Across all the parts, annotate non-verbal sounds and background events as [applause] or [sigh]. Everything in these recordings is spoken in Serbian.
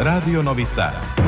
Radio Novi Sad.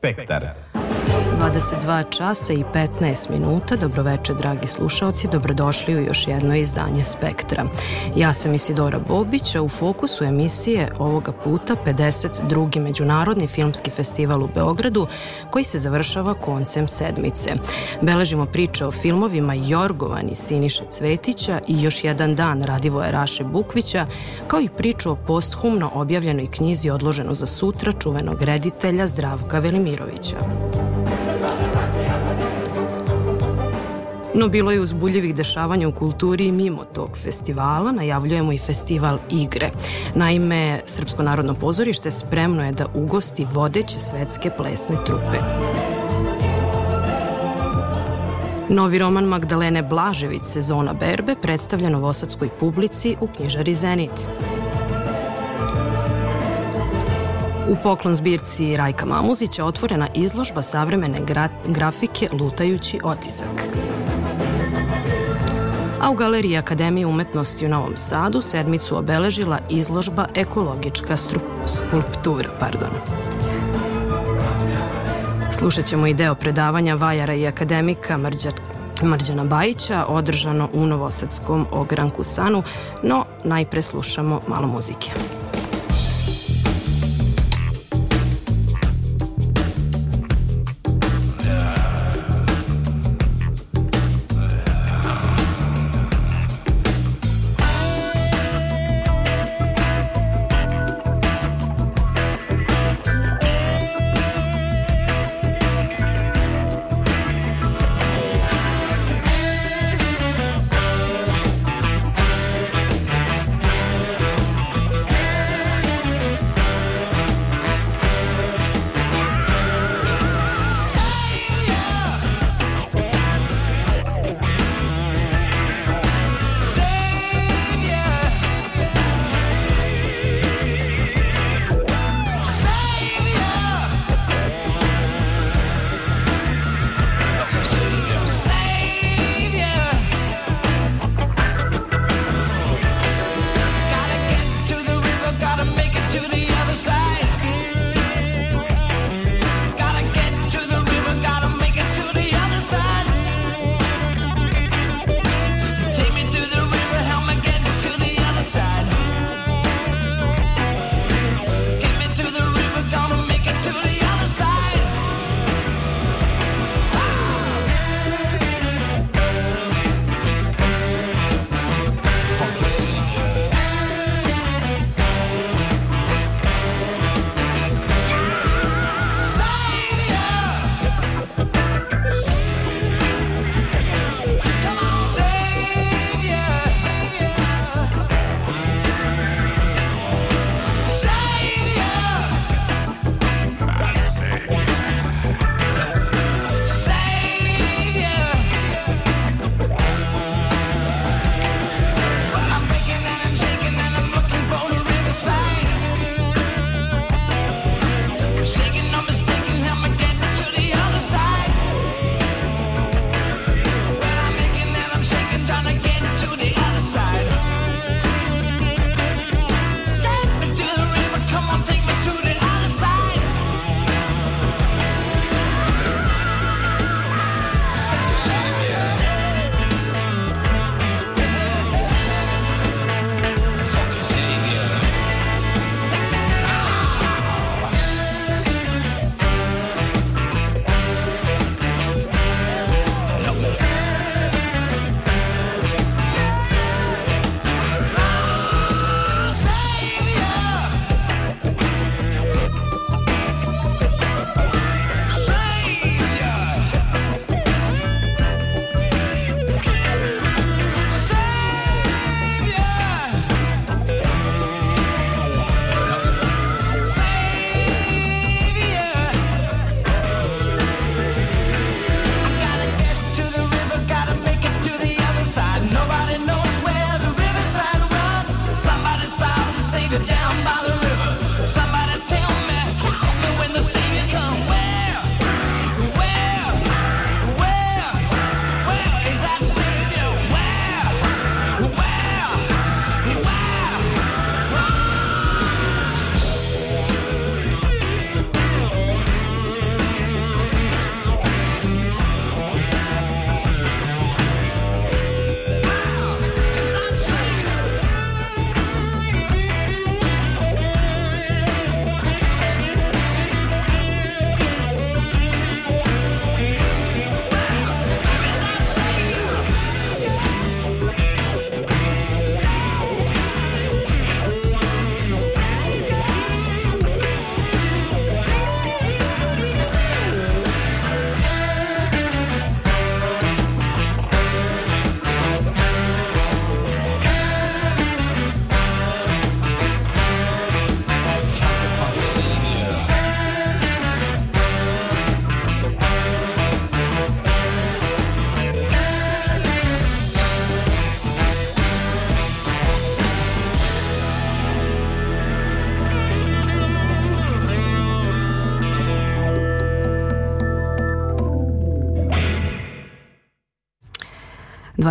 Spektar. 22 časa i 15 minuta. Dobroveče, dragi slušalci. Dobrodošli u još jedno izdanje Spektra. Ja sam Isidora Bobić, a u fokusu emisije ovoga puta 52. Međunarodni filmski festival u Beogradu, koji se završava koncem sedmice. Beležimo priče o filmovima Jorgovani Siniše Cvetića i još jedan dan Radivoja Raše Bukvića, kao i priču o posthumno objavljenoj knjizi odloženu za sutra čuvenog reditelja Zdravka Velimirovića. No bilo je uzbuljivih dešavanja u kulturi i mimo tog festivala. Najavljujemo i festival igre. Naime, Srpsko narodno pozorište spremno je da ugosti vodeće svetske plesne trupe. Novi roman Magdalene Blažević Sezona berbe predstavlja novosadskoj publici u knjižari Zenit. U poklon zbirci Rajka Mamuzića otvorena izložba savremene gra grafike Lutajući otisak. A u Galeriji Akademije umetnosti u Novom Sadu sedmicu obeležila izložba Ekologička skulptura. Pardon. Slušat ćemo i deo predavanja Vajara i akademika Mrđa, Mrđana Bajića, održano u Novosadskom ogranku Sanu, no najpre slušamo malo muzike.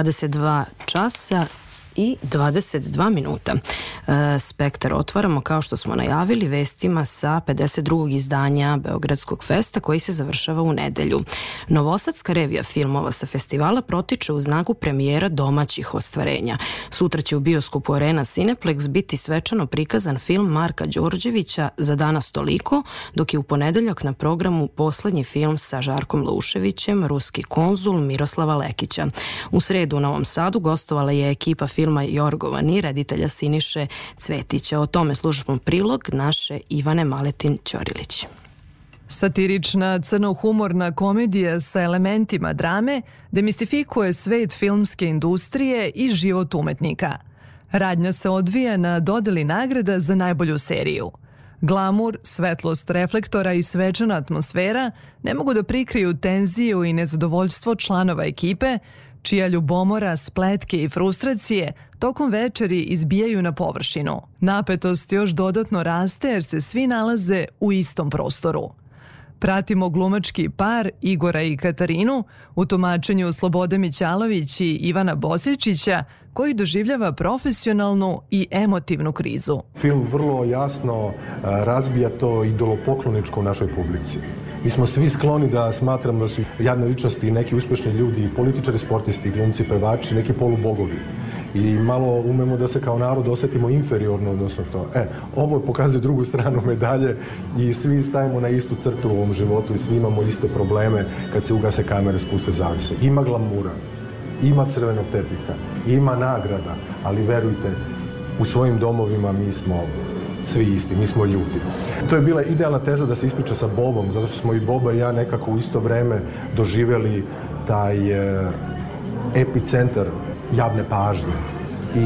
22 časa i 22 minuta. E, spektar otvaramo kao što smo najavili vestima sa 52. izdanja Beogradskog festa koji se završava u nedelju. Novosadska revija filmova sa festivala protiče u znaku premijera domaćih ostvarenja. Sutra će u bioskopu Arena Cineplex biti svečano prikazan film Marka Đorđevića za danas toliko, dok je u ponedeljak na programu poslednji film sa Žarkom Luševićem, ruski konzul Miroslava Lekića. U sredu u Novom Sadu gostovala je ekipa filma Jorgovani, reditelja Siniše Cvetića. O tome službom prilog naše Ivane Maletin-Ćorilić. Satirična crno-humorna komedija sa elementima drame demistifikuje svet filmske industrije i život umetnika. Radnja se odvija na dodeli nagrada za najbolju seriju. Glamur, svetlost reflektora i svečana atmosfera ne mogu da prikriju tenziju i nezadovoljstvo članova ekipe, čija ljubomora, spletke i frustracije tokom večeri izbijaju na površinu. Napetost još dodatno raste jer se svi nalaze u istom prostoru. Pratimo glumački par Igora i Katarinu u tumačenju Slobode Mićalović i Ivana Bosiljčića koji doživljava profesionalnu i emotivnu krizu. Film vrlo jasno razbija to idolopokloničko u našoj publici. Mi smo svi skloni da smatramo da su javne ličnosti neki uspešni ljudi, političari, sportisti, glumci, pevači, neki polubogovi i malo umemo da se kao narod osetimo inferiorno odnosno to. E, ovo pokazuje drugu stranu medalje i svi stajemo na istu crtu u ovom životu i svi imamo iste probleme kad se ugase kamere, spuste zavise. Ima glamura, ima crvenog tepiha, ima nagrada, ali verujte, u svojim domovima mi smo svi isti, mi smo ljudi. To je bila idealna teza da se ispriča sa Bobom, zato što smo i Boba i ja nekako u isto vreme doživjeli taj e, epicentar javne pažnje. I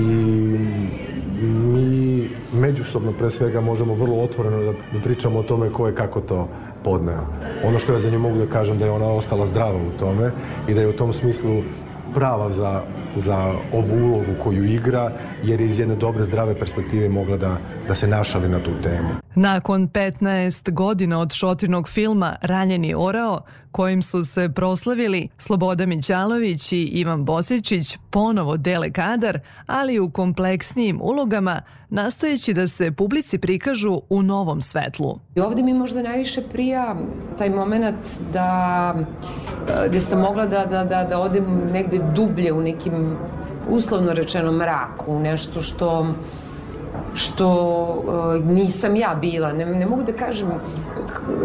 mi međusobno pre svega možemo vrlo otvoreno da, da pričamo o tome ko je kako to podneo. Ono što ja za nju mogu da kažem da je ona ostala zdrava u tome i da je u tom smislu prava za, za ovu ulogu koju igra, jer je iz jedne dobre, zdrave perspektive mogla da, da se našali na tu temu. Nakon 15 godina od šotinog filma Ranjeni orao, kojim su se proslavili Sloboda Mićalović i Ivan Bosiljčić ponovo dele kadar, ali u kompleksnijim ulogama, nastojeći da se publici prikažu u novom svetlu. I ovde mi možda najviše prija taj moment da gde sam mogla da, da, da, da odem negde dublje u nekim uslovno rečeno mraku, nešto što što uh, nisam ja bila. Ne, ne mogu da kažem,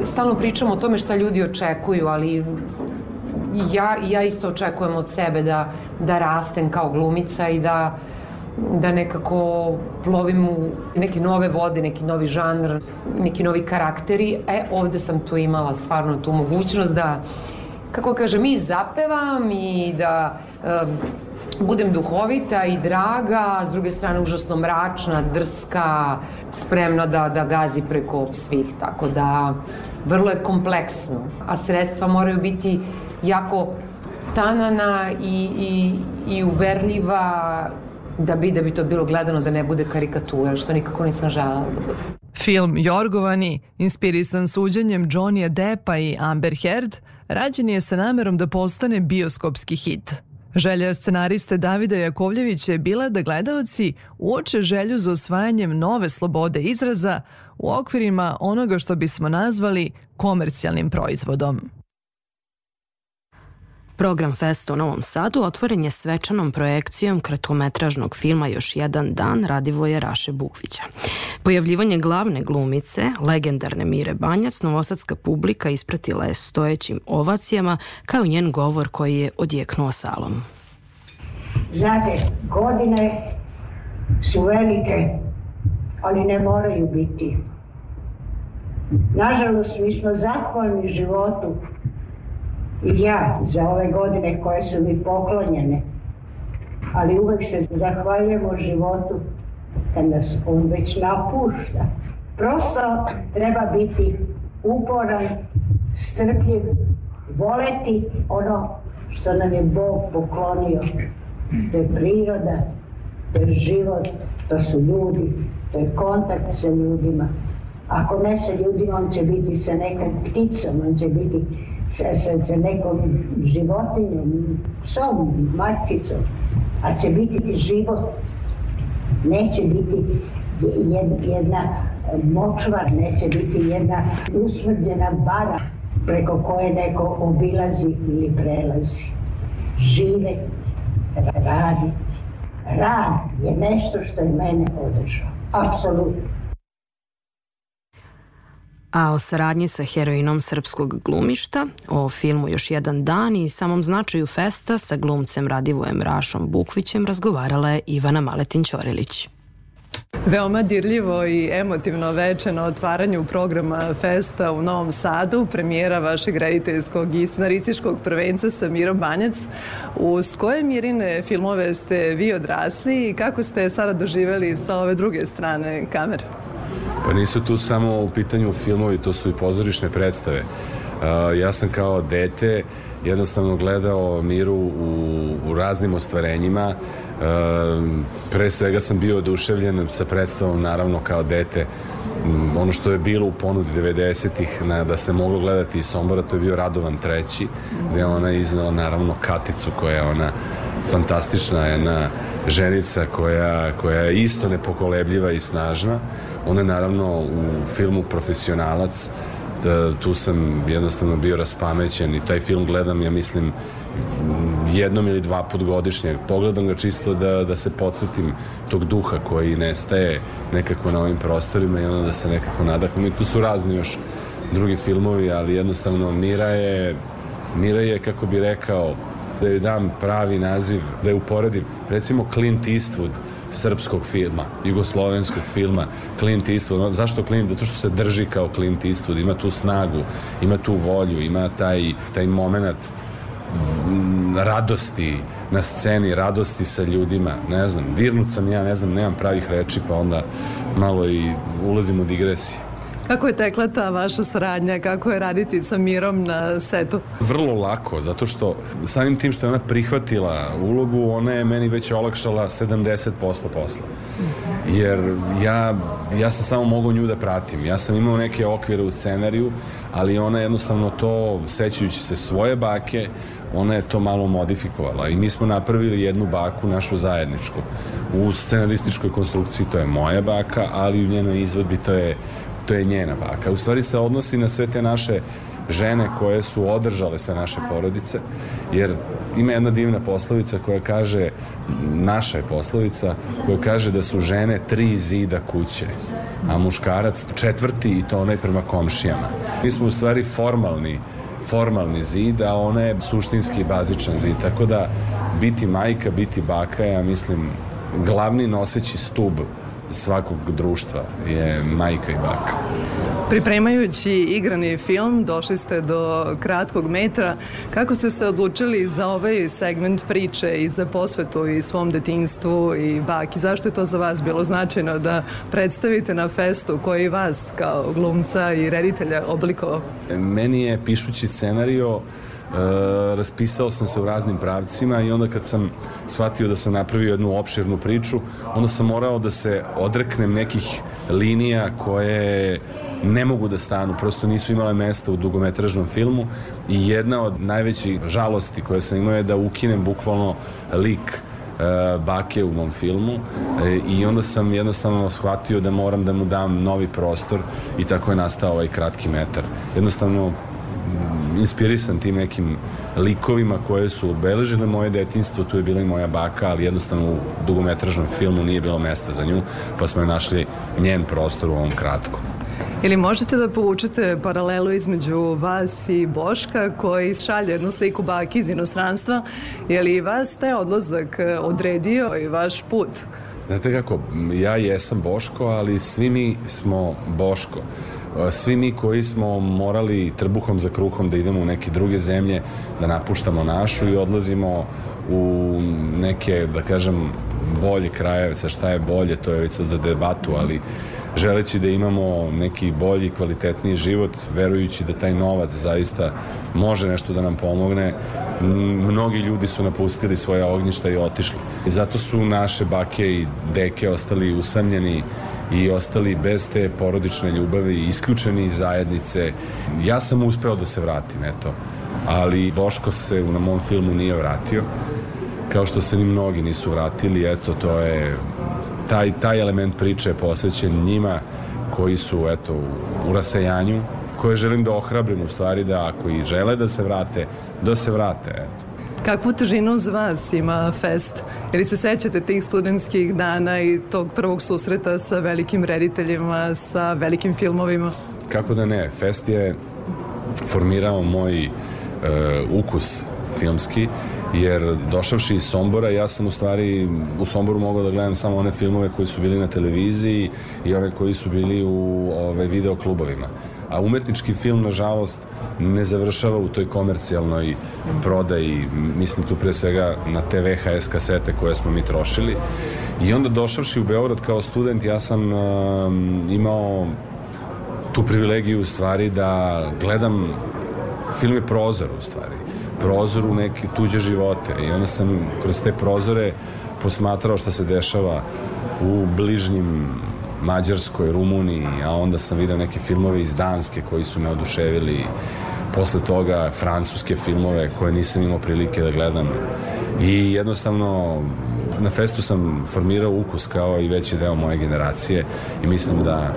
stalno pričam o tome šta ljudi očekuju, ali ja, ja isto očekujem od sebe da, da rastem kao glumica i da da nekako plovim u neke nove vode, neki novi žanr, neki novi karakteri. E, ovde sam tu imala stvarno tu mogućnost da, kako kažem, i zapevam i da um, budem duhovita i draga, s druge strane užasno mračna, drska, spremna da, da gazi preko svih, tako da vrlo je kompleksno, a sredstva moraju biti jako tanana i, i, i uverljiva da bi, da bi to bilo gledano da ne bude karikatura, što nikako nisam želela da bude. Film Jorgovani, inspirisan suđenjem Johnny'a Deppa i Amber Heard, rađen je sa namerom da postane bioskopski hit. Želja scenariste Davida Jakovljevića je bila da gledaoci uoče želju za osvajanjem nove slobode izraza u okvirima onoga što bismo nazvali komercijalnim proizvodom. Program Festa u Novom Sadu otvoren je svečanom projekcijom kratkometražnog filma Još jedan dan Radivoje Raše Bukvića. Pojavljivanje glavne glumice, legendarne Mire Banjac, novosadska publika ispratila je stojećim ovacijama kao njen govor koji je odjeknuo salom. Znate, godine su velike, ali ne moraju biti. Nažalost, mi smo zahvalni životu ja za ove godine koje su mi poklonjene. Ali uvek se zahvaljujemo životu kad nas on već napušta. Prosto treba biti uporan, strpljiv, voleti ono što nam je Bog poklonio. To je priroda, to je život, to su ljudi, to je kontakt sa ljudima. Ako ne sa ljudima, on će biti sa nekom pticom, on će biti sa, sa, nekom životinjom, psom, mačkicom, a će biti život. Neće biti jedna močvar, neće biti jedna usmrđena bara preko koje neko obilazi ili prelazi. Žive, radi. Rad je nešto što je mene održao. Apsolutno a o saradnji sa heroinom srpskog glumišta, o filmu Još jedan dan i samom značaju festa sa glumcem Radivojem Rašom Bukvićem razgovarala je Ivana Maletin-Ćorilić. Veoma dirljivo i emotivno veče na otvaranju programa Festa u Novom Sadu, premijera vašeg rediteljskog i scenarističkog prvenca Samiro Banjac. Uz koje mirine filmove ste vi odrasli i kako ste sada doživeli sa ove druge strane kamere? Pa nisu tu samo u pitanju filmovi, to su i pozorišne predstave. Ja sam kao dete jednostavno gledao Miru u, u raznim ostvarenjima. Pre svega sam bio oduševljen sa predstavom, naravno kao dete, um, ono što je bilo u ponudi 90-ih da se moglo gledati iz Sombora, to je bio Radovan treći, gde ona iznala naravno Katicu koja je ona fantastična jedna ženica koja, koja je isto nepokolebljiva i snažna. Ona je naravno u filmu Profesionalac da, tu sam jednostavno bio raspamećen i taj film gledam, ja mislim, jednom ili dva put godišnje. Pogledam ga čisto da, da se podsjetim tog duha koji nestaje nekako na ovim prostorima i onda da se nekako nadahnem. I tu su razni još drugi filmovi, ali jednostavno Mira je, Mira je, kako bi rekao, da joj dam pravi naziv, da je uporedim. Recimo Clint Eastwood, srpskog filma, jugoslovenskog filma, Clint Eastwood. Zašto Clint? Zato što se drži kao Clint Eastwood, ima tu snagu, ima tu volju, ima taj, taj moment radosti na sceni, radosti sa ljudima, ne znam, dirnut sam ja, ne znam, nemam pravih reči, pa onda malo i ulazim u digresiju. Kako je tekla ta vaša saradnja? Kako je raditi sa Mirom na setu? Vrlo lako, zato što samim tim što je ona prihvatila ulogu, ona je meni već olakšala 70% posla. Jer ja, ja sam samo mogao nju da pratim. Ja sam imao neke okvire u scenariju, ali ona jednostavno to, sećajući se svoje bake, ona je to malo modifikovala i mi smo napravili jednu baku našu zajedničku. U scenarističkoj konstrukciji to je moja baka, ali u njenoj izvodbi to je to je njena baka. U stvari se odnosi na sve te naše žene koje su održale sve naše porodice, jer ima jedna divna poslovica koja kaže, naša je poslovica, koja kaže da su žene tri zida kuće, a muškarac četvrti i to onaj prema komšijama. Mi smo u stvari formalni formalni zid, a ona je suštinski bazičan zid, tako da biti majka, biti baka, ja mislim, glavni noseći stub svakog društva je majka i baka. Pripremajući igrani film, došli ste do kratkog metra. Kako ste se odlučili za ovaj segment priče i za posvetu i svom detinstvu i baki? Zašto je to za vas bilo značajno da predstavite na festu koji vas kao glumca i reditelja oblikovao? Meni je pišući scenario E, raspisao sam se u raznim pravcima i onda kad sam shvatio da sam napravio jednu opširnu priču, onda sam morao da se odreknem nekih linija koje ne mogu da stanu, prosto nisu imale mesta u dugometražnom filmu i jedna od najvećih žalosti koje sam imao je da ukinem bukvalno lik e, bake u mom filmu e, i onda sam jednostavno shvatio da moram da mu dam novi prostor i tako je nastao ovaj kratki metar. Jednostavno inspirisan tim nekim likovima koje su obeležile moje detinstvo, tu je bila i moja baka, ali jednostavno u dugometražnom filmu nije bilo mesta za nju, pa smo je našli njen prostor u ovom kratkom. Ili možete da povučete paralelu između vas i Boška koji šalje jednu sliku baki iz inostranstva, je li vas taj odlazak odredio i vaš put? Znate kako, ja jesam Boško, ali svi mi smo Boško svi mi koji smo morali trbuhom za kruhom da idemo u neke druge zemlje, da napuštamo našu i odlazimo u neke, da kažem, bolje krajeve, sa šta je bolje, to je već sad za debatu, ali želeći da imamo neki bolji, kvalitetniji život, verujući da taj novac zaista može nešto da nam pomogne, mnogi ljudi su napustili svoja ognjišta i otišli. I zato su naše bake i deke ostali usamljeni i ostali bez te porodične ljubavi, isključeni iz zajednice. Ja sam uspeo da se vratim, eto. Ali Boško se na mom filmu nije vratio, kao što se ni mnogi nisu vratili, eto, to je, taj, taj element priče je posvećen njima koji su, eto, u rasejanju, koje želim da ohrabrim u stvari da ako i žele da se vrate, da se vrate, eto. Kakvu težinu za vas ima fest? Ili se sećate tih studentskih dana i tog prvog susreta sa velikim rediteljima, sa velikim filmovima? Kako da ne, fest je formirao moj ukus filmski, jer došavši iz Sombora, ja sam u stvari u Somboru mogao da gledam samo one filmove koji su bili na televiziji i one koji su bili u ove videoklubovima. A umetnički film, nažalost, ne završava u toj komercijalnoj prodaji, mislim tu pre svega na te VHS kasete koje smo mi trošili. I onda došavši u Beograd kao student, ja sam um, imao tu privilegiju u stvari da gledam film je prozor u stvari. Prozor u neke tuđe živote. I onda sam kroz te prozore posmatrao šta se dešava u bližnjim Mađarskoj, Rumuniji, a onda sam video neke filmove iz Danske koji su me oduševili. Posle toga francuske filmove koje nisam imao prilike da gledam. I jednostavno na festu sam formirao ukus kao i veći deo moje generacije i mislim da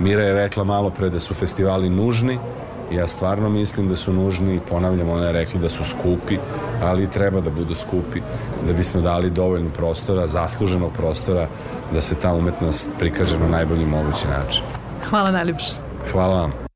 Mira je rekla malo pre da su festivali nužni ja stvarno mislim da su nužni ponavljam, ona je rekla da su skupi ali treba da budu skupi da bismo dali dovoljno prostora zasluženog prostora da se ta umetnost prikaže na najbolji mogući način. Hvala najljepše. Hvala vam –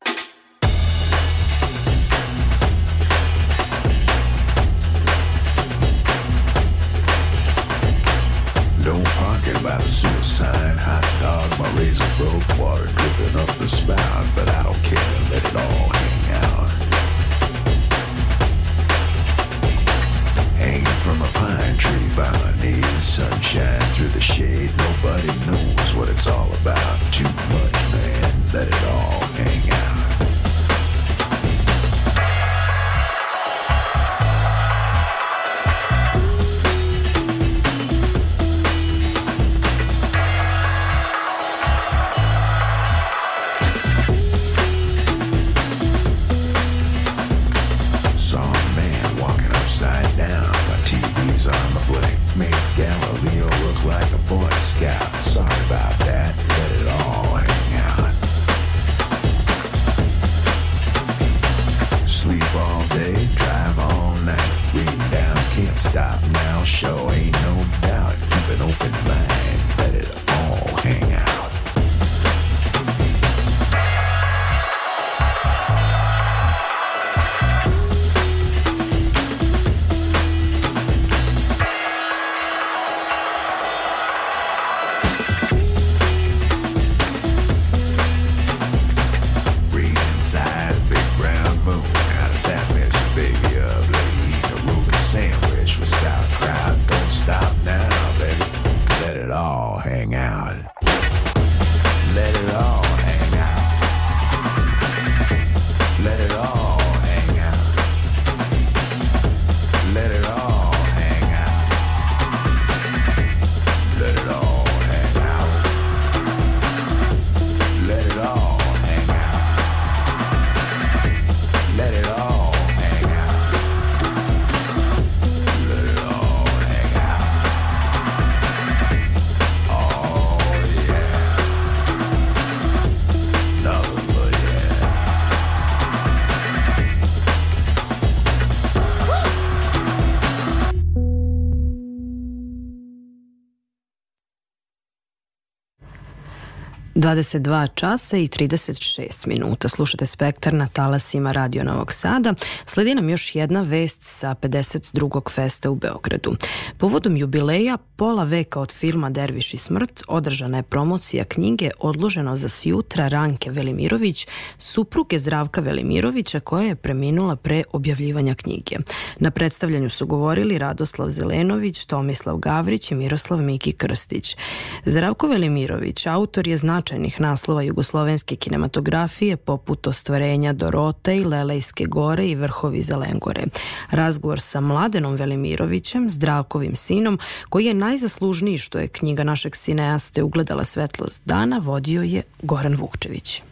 22 časa i 36 minuta. Slušate Spektar na talasima Radio Novog Sada. Sledi nam još jedna vest sa 52. festa u Beogradu. Povodom jubileja pola veka od filma Derviš i smrt održana je promocija knjige odloženo za sjutra Ranke Velimirović, supruge Zdravka Velimirovića koja je preminula pre objavljivanja knjige. Na predstavljanju su govorili Radoslav Zelenović, Tomislav Gavrić i Miroslav Miki Krstić. Zdravko Velimirović, autor je značajnih naslova jugoslovenske kinematografije poput ostvarenja Dorote i Lelejske gore i Vrhovi Zelengore. Razgovor sa Mladenom Velimirovićem, Zdravkovim sinom, koji je najzaslužniji što je knjiga našeg sineaste ugledala svetlost dana, vodio je Goran Vukčević.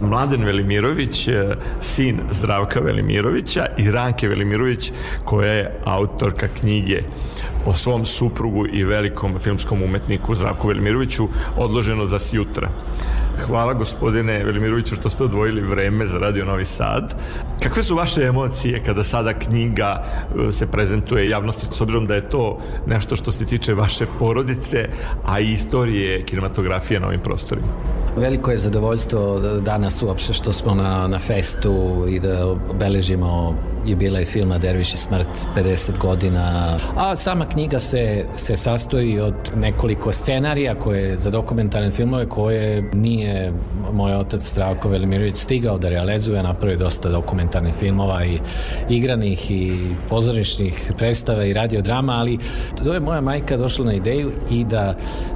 Mladen Velimirović, e, sin Zdravka Velimirovića i Ranke Velimirović, koja je autorka knjige o svom suprugu i velikom filmskom umetniku Zdravku Velimiroviću odloženo za sjutra. Hvala gospodine Velimiroviću što ste odvojili vreme za Radio Novi Sad. Kakve su vaše emocije kada sada knjiga e, se prezentuje javnosti s obzirom da je to nešto što se tiče vaše porodice, a i istorije kinematografije na ovim prostorima? Veliko je zadovoljstvo danas uopšte što smo na, na festu i da obeležimo jubilej filma Derviš i smrt 50 godina. A sama knjiga se, se sastoji od nekoliko scenarija koje za dokumentarne filmove koje nije moj otac Stravko Velimirović stigao da realizuje, napravio dosta dokumentarnih filmova i igranih i pozorišnih predstava i radiodrama, ali to je moja majka došla na ideju i da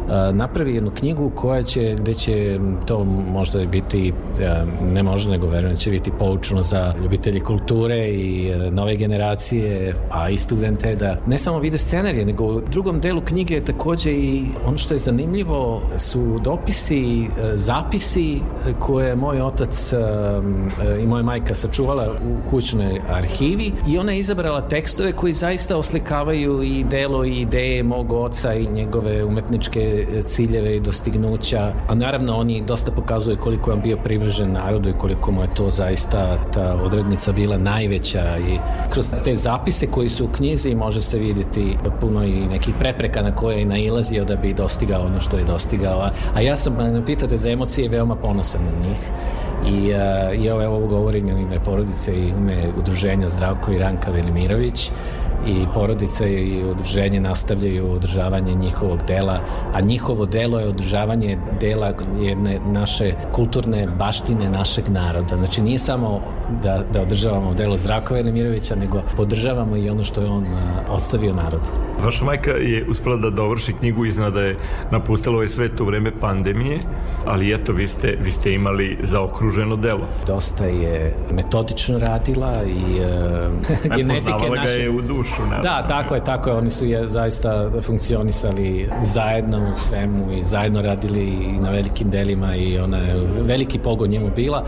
a, napravi jednu knjigu koja će, gde će to možda biti, a, ne možda nego verujem, će biti poučno za ljubitelji kulture i E, nove generacije, a i studente da ne samo vide scenarije, nego u drugom delu knjige je takođe i ono što je zanimljivo su dopisi, e, zapisi koje je moj otac e, i moja majka sačuvala u kućnoj arhivi i ona je izabrala tekstove koji zaista oslikavaju i delo i ideje mog oca i njegove umetničke ciljeve i dostignuća, a naravno oni dosta pokazuju koliko je bio privržen narodu i koliko mu je to zaista ta odrednica bila najveća i kroz te zapise koji su u knjizi može se vidjeti puno i nekih prepreka na koje je nailazio da bi dostigao ono što je dostigao. A ja sam, pitate za emocije, veoma ponosan na njih i, uh, i ovo, ovo govorim u ime porodice i ime udruženja Zdravko i Ranka Velimirović i porodice i udruženje nastavljaju održavanje njihovog dela, a njihovo delo je održavanje dela jedne naše kulturne baštine našeg naroda. Znači nije samo da, da održavamo delo Zdravka Nemirovića, nego podržavamo i ono što je on a, ostavio narod. Vaša majka je uspela da dovrši knjigu, izna da je napustila ovaj svet u vreme pandemije, ali eto, vi ste, vi ste imali zaokruženo delo. Dosta je metodično radila i uh, genetike naše... ga je u dušu. Ne? Da, tako je, tako je. Oni su je zaista funkcionisali zajedno u svemu i zajedno radili i na velikim delima i ona je veliki pogon njemu bila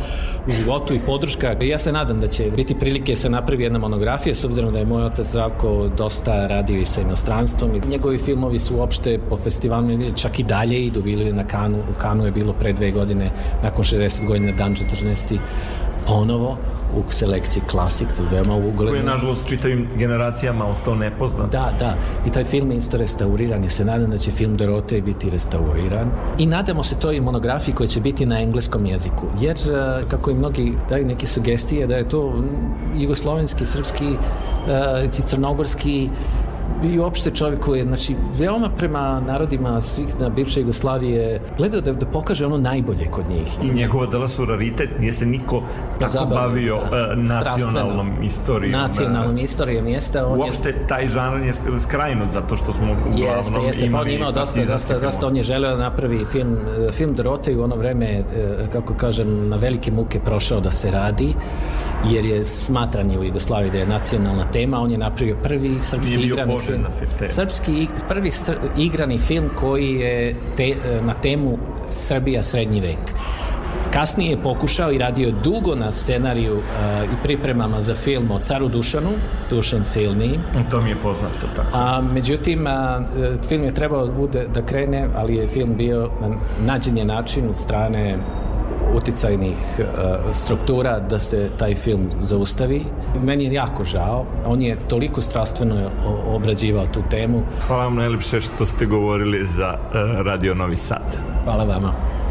u životu i podrška. Ja se nadam da će biti prilike se napravi jedna monografija, s obzirom da je moj otac Zdravko dosta radio i sa inostranstvom. Njegovi filmovi su uopšte po festivalima čak i dalje idu, bili na Kanu. U Kanu je bilo pre dve godine, nakon 60 godina, dan 14 ponovo u selekciji klasik, veoma ugledno. Koji je, nažalost, čitavim generacijama ostao nepoznat. Da, da. I taj film je isto restauriran. Ja se nadam da će film Dorote biti restauriran. I nadamo se toj monografiji koja će biti na engleskom jeziku. Jer, e, kako i mnogi daju neke sugestije, da je to jugoslovenski, srpski, uh, crnogorski i uopšte čovjek koji je znači, veoma prema narodima svih na bivše Jugoslavije gledao da, da pokaže ono najbolje kod njih. I njegova dela su raritet, nije se niko tako Zabavio, bavio da. uh, nacionalnom istorijom. Nacionalnom da. istorijom jeste. On uopšte je, taj žanr je skrajnut zato što smo uglavnom jeste, jeste, imali... on imao dosta, dosta, dosta, on je želeo da napravi film, film Dorote u ono vreme, e, kako kažem, na velike muke prošao da se radi, jer je smatran je u Jugoslaviji da je nacionalna tema, on je napravio prvi srpski igrani film. Srpski, prvi sr, igrani film koji je te, na temu Srbija srednji vek. Kasnije je pokušao i radio dugo na scenariju uh, i pripremama za film o caru Dušanu, Dušan Silni. To mi je poznato, tako. A, međutim, a, film je trebao bude, da krene, ali je film bio na nađen je način od strane uticajnih uh, struktura da se taj film zaustavi. Meni je jako žao. On je toliko strastveno obrađivao tu temu. Hvala vam najlepše što ste govorili za uh, Radio Novi Sad. Hvala vama.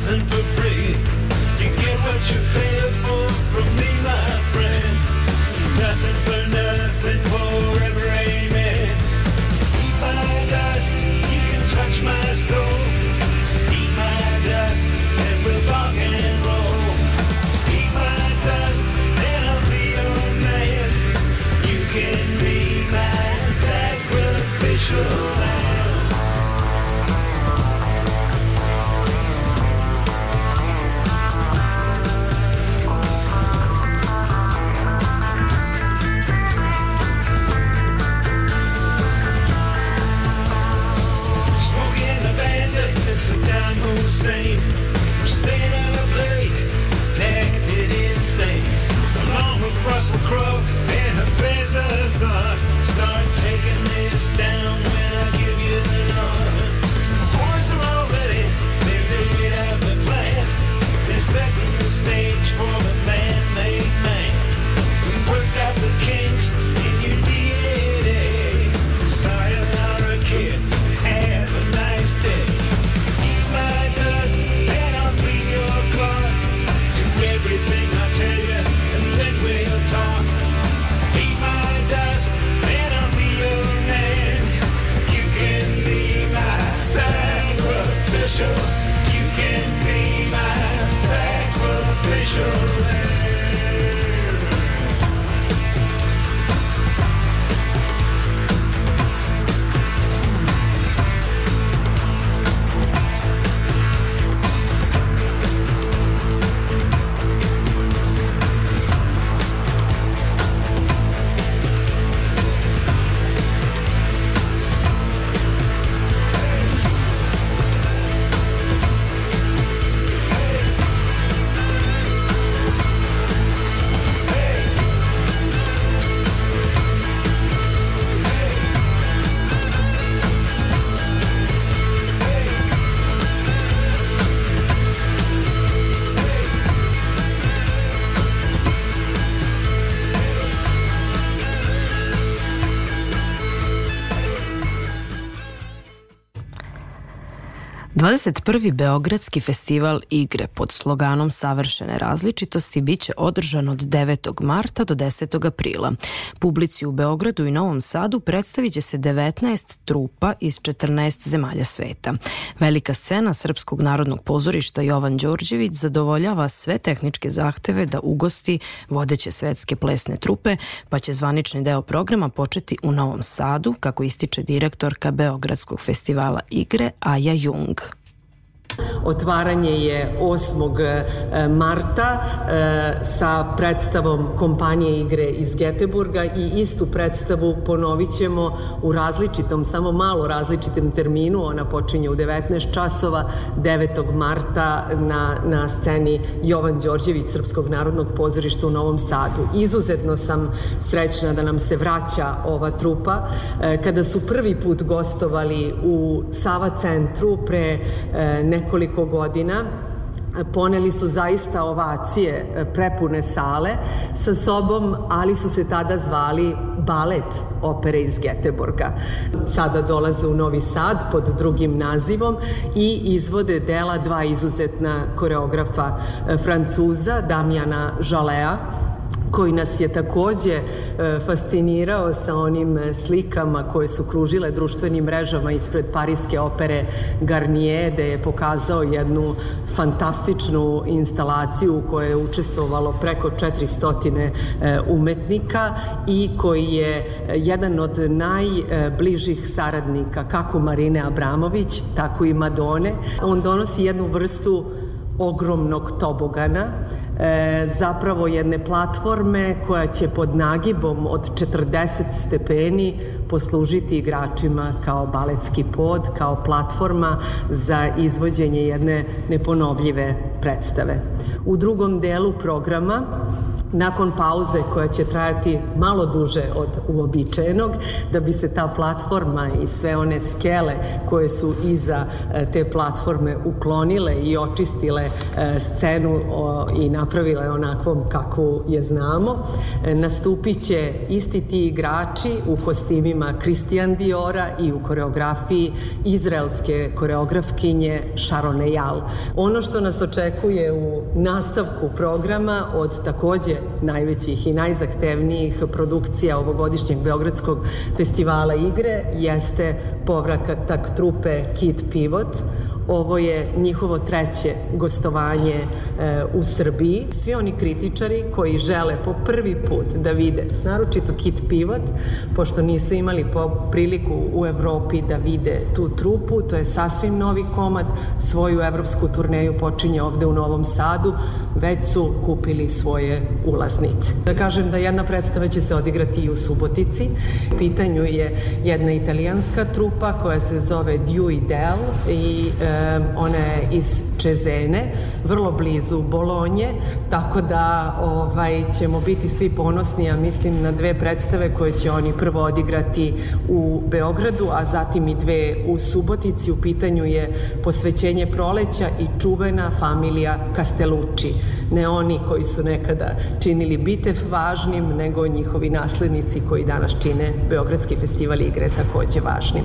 something for free. You get what you pay. 21. Beogradski festival igre pod sloganom Savršene različitosti biće održan od 9. marta do 10. aprila. Publici u Beogradu i Novom Sadu predstavit će se 19 trupa iz 14 zemalja sveta. Velika scena Srpskog narodnog pozorišta Jovan Đorđević zadovoljava sve tehničke zahteve da ugosti vodeće svetske plesne trupe, pa će zvanični deo programa početi u Novom Sadu, kako ističe direktorka Beogradskog festivala igre Aja Jung. Otvaranje je 8. E, marta e, sa predstavom kompanije igre iz Geteburga i istu predstavu ponovit ćemo u različitom, samo malo različitem terminu, ona počinje u 19 časova 9. marta na, na sceni Jovan Đorđević Srpskog narodnog pozorišta u Novom Sadu. Izuzetno sam srećna da nam se vraća ova trupa. E, kada su prvi put gostovali u Sava centru pre ne nekoliko godina poneli su zaista ovacije e, prepune sale sa sobom, ali su se tada zvali balet opere iz Geteborga. Sada dolaze u Novi Sad pod drugim nazivom i izvode dela dva izuzetna koreografa e, Francuza, Damjana Žalea, koji nas je takođe e, fascinirao sa onim slikama koje su kružile društvenim mrežama ispred Parijske opere Garnier, gde je pokazao jednu fantastičnu instalaciju u kojoj je učestvovalo preko 400 e, umetnika i koji je jedan od najbližih saradnika kako Marine Abramović, tako i Madone. On donosi jednu vrstu ogromnog tobogana, e, zapravo jedne platforme koja će pod nagibom od 40 stepeni poslužiti igračima kao baletski pod, kao platforma za izvođenje jedne neponovljive predstave. U drugom delu programa nakon pauze koja će trajati malo duže od uobičajenog, da bi se ta platforma i sve one skele koje su iza e, te platforme uklonile i očistile e, scenu i napravile onakvom kako je znamo, e, nastupit će isti ti igrači u kostimima Christian Diora i u koreografiji izraelske koreografkinje Sharone Jal. Ono što nas očekuje u nastavku programa od takođe najvećih i najzahtevnijih produkcija ovogodišnjeg Beogradskog festivala igre jeste povratak trupe Kid Pivot. Ovo je njihovo treće gostovanje e, u Srbiji. Svi oni kritičari koji žele po prvi put da vide, naročito Kit Pivot, pošto nisu imali priliku u Evropi da vide tu trupu, to je sasvim novi komad, svoju evropsku turneju počinje ovde u Novom Sadu, već su kupili svoje ulaznice. Da kažem da jedna predstava će se odigrati i u Subotici. U pitanju je jedna italijanska trupa koja se zove Dewey Del i e, ona je iz Čezene, vrlo blizu Bolonje, tako da ovaj, ćemo biti svi ponosni, a mislim na dve predstave koje će oni prvo odigrati u Beogradu, a zatim i dve u Subotici. U pitanju je posvećenje proleća i čuvena familija Castellucci. Ne oni koji su nekada činili bitev važnim, nego njihovi naslednici koji danas čine Beogradski festival igre takođe važnim.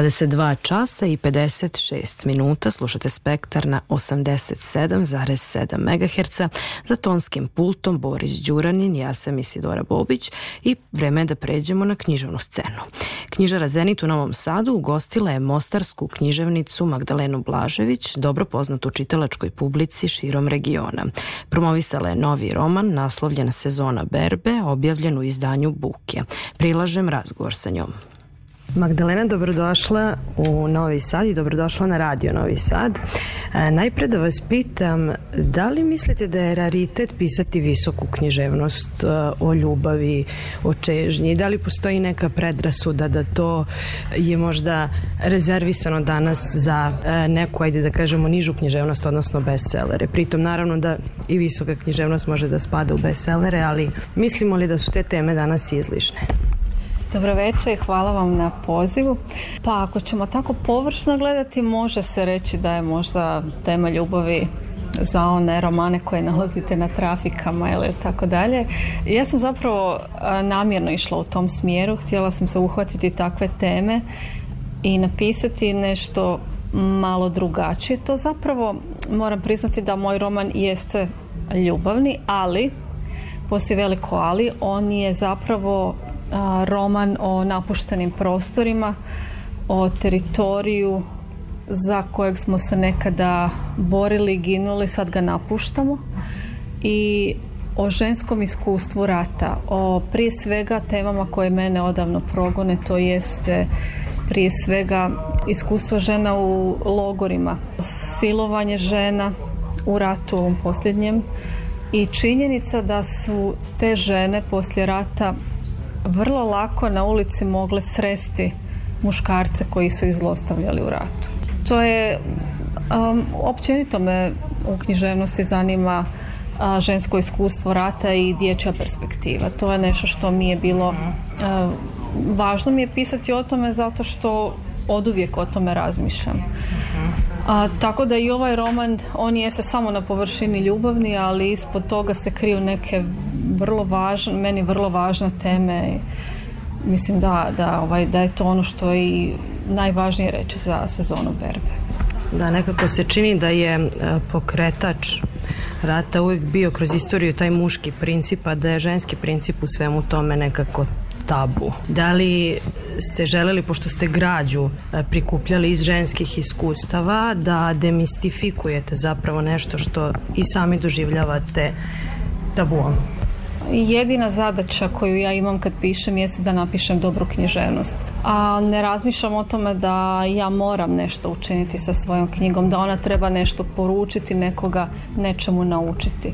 22 časa i 56 minuta slušate spektar na 87,7 MHz za tonskim pultom Boris Đuranin, ja sam Isidora Bobić i vreme je da pređemo na književnu scenu. Knjižara Zenit u Novom Sadu ugostila je mostarsku književnicu Magdalenu Blažević, dobro poznatu čitalačkoj publici širom regiona. Promovisala je novi roman naslovljen Sezona berbe, objavljen u izdanju Buke. Prilažem razgovor sa njom. Magdalena, dobrodošla u Novi Sad i dobrodošla na radio Novi Sad. E, najpre da vas pitam, da li mislite da je raritet pisati visoku književnost e, o ljubavi, o čežnji? Da li postoji neka predrasuda da to je možda rezervisano danas za e, neku, ajde da kažemo, nižu književnost, odnosno bestsellere? Pritom, naravno da i visoka književnost može da spada u bestsellere, ali mislimo li da su te teme danas izlišne? Dobro večer i hvala vam na pozivu. Pa ako ćemo tako površno gledati, može se reći da je možda tema ljubavi za one romane koje nalazite na trafikama ili tako dalje. Ja sam zapravo namjerno išla u tom smjeru, htjela sam se uhvatiti takve teme i napisati nešto malo drugačije. To zapravo moram priznati da moj roman jeste ljubavni, ali poslije veliko ali, on je zapravo roman o napuštenim prostorima, o teritoriju za kojeg smo se nekada borili ginuli, sad ga napuštamo i o ženskom iskustvu rata, o prije svega temama koje mene odavno progone, to jeste prije svega iskustvo žena u logorima, silovanje žena u ratu ovom posljednjem i činjenica da su te žene poslije rata vrlo lako na ulici mogle sresti muškarce koji su ih zlostavljali u ratu. To je, um, općenito me u književnosti zanima žensko iskustvo rata i dječja perspektiva. To je nešto što mi je bilo važno mi je pisati o tome zato što oduvijek o tome razmišljam. A, tako da i ovaj roman, on je se samo na površini ljubavni, ali ispod toga se kriju neke vrlo važne, meni vrlo važne teme. Mislim da, da, ovaj, da je to ono što je i najvažnije reći za sezonu berbe. Da, nekako se čini da je e, pokretač rata uvijek bio kroz istoriju taj muški princip, a da je ženski princip u svemu tome nekako tabu. Da li ste želeli, pošto ste građu e, prikupljali iz ženskih iskustava, da demistifikujete zapravo nešto što i sami doživljavate tabuom? Jedina zadaća koju ja imam kad pišem jeste da napišem dobru književnost. A ne razmišljam o tome da ja moram nešto učiniti sa svojom knjigom, da ona treba nešto poručiti, nekoga nečemu naučiti.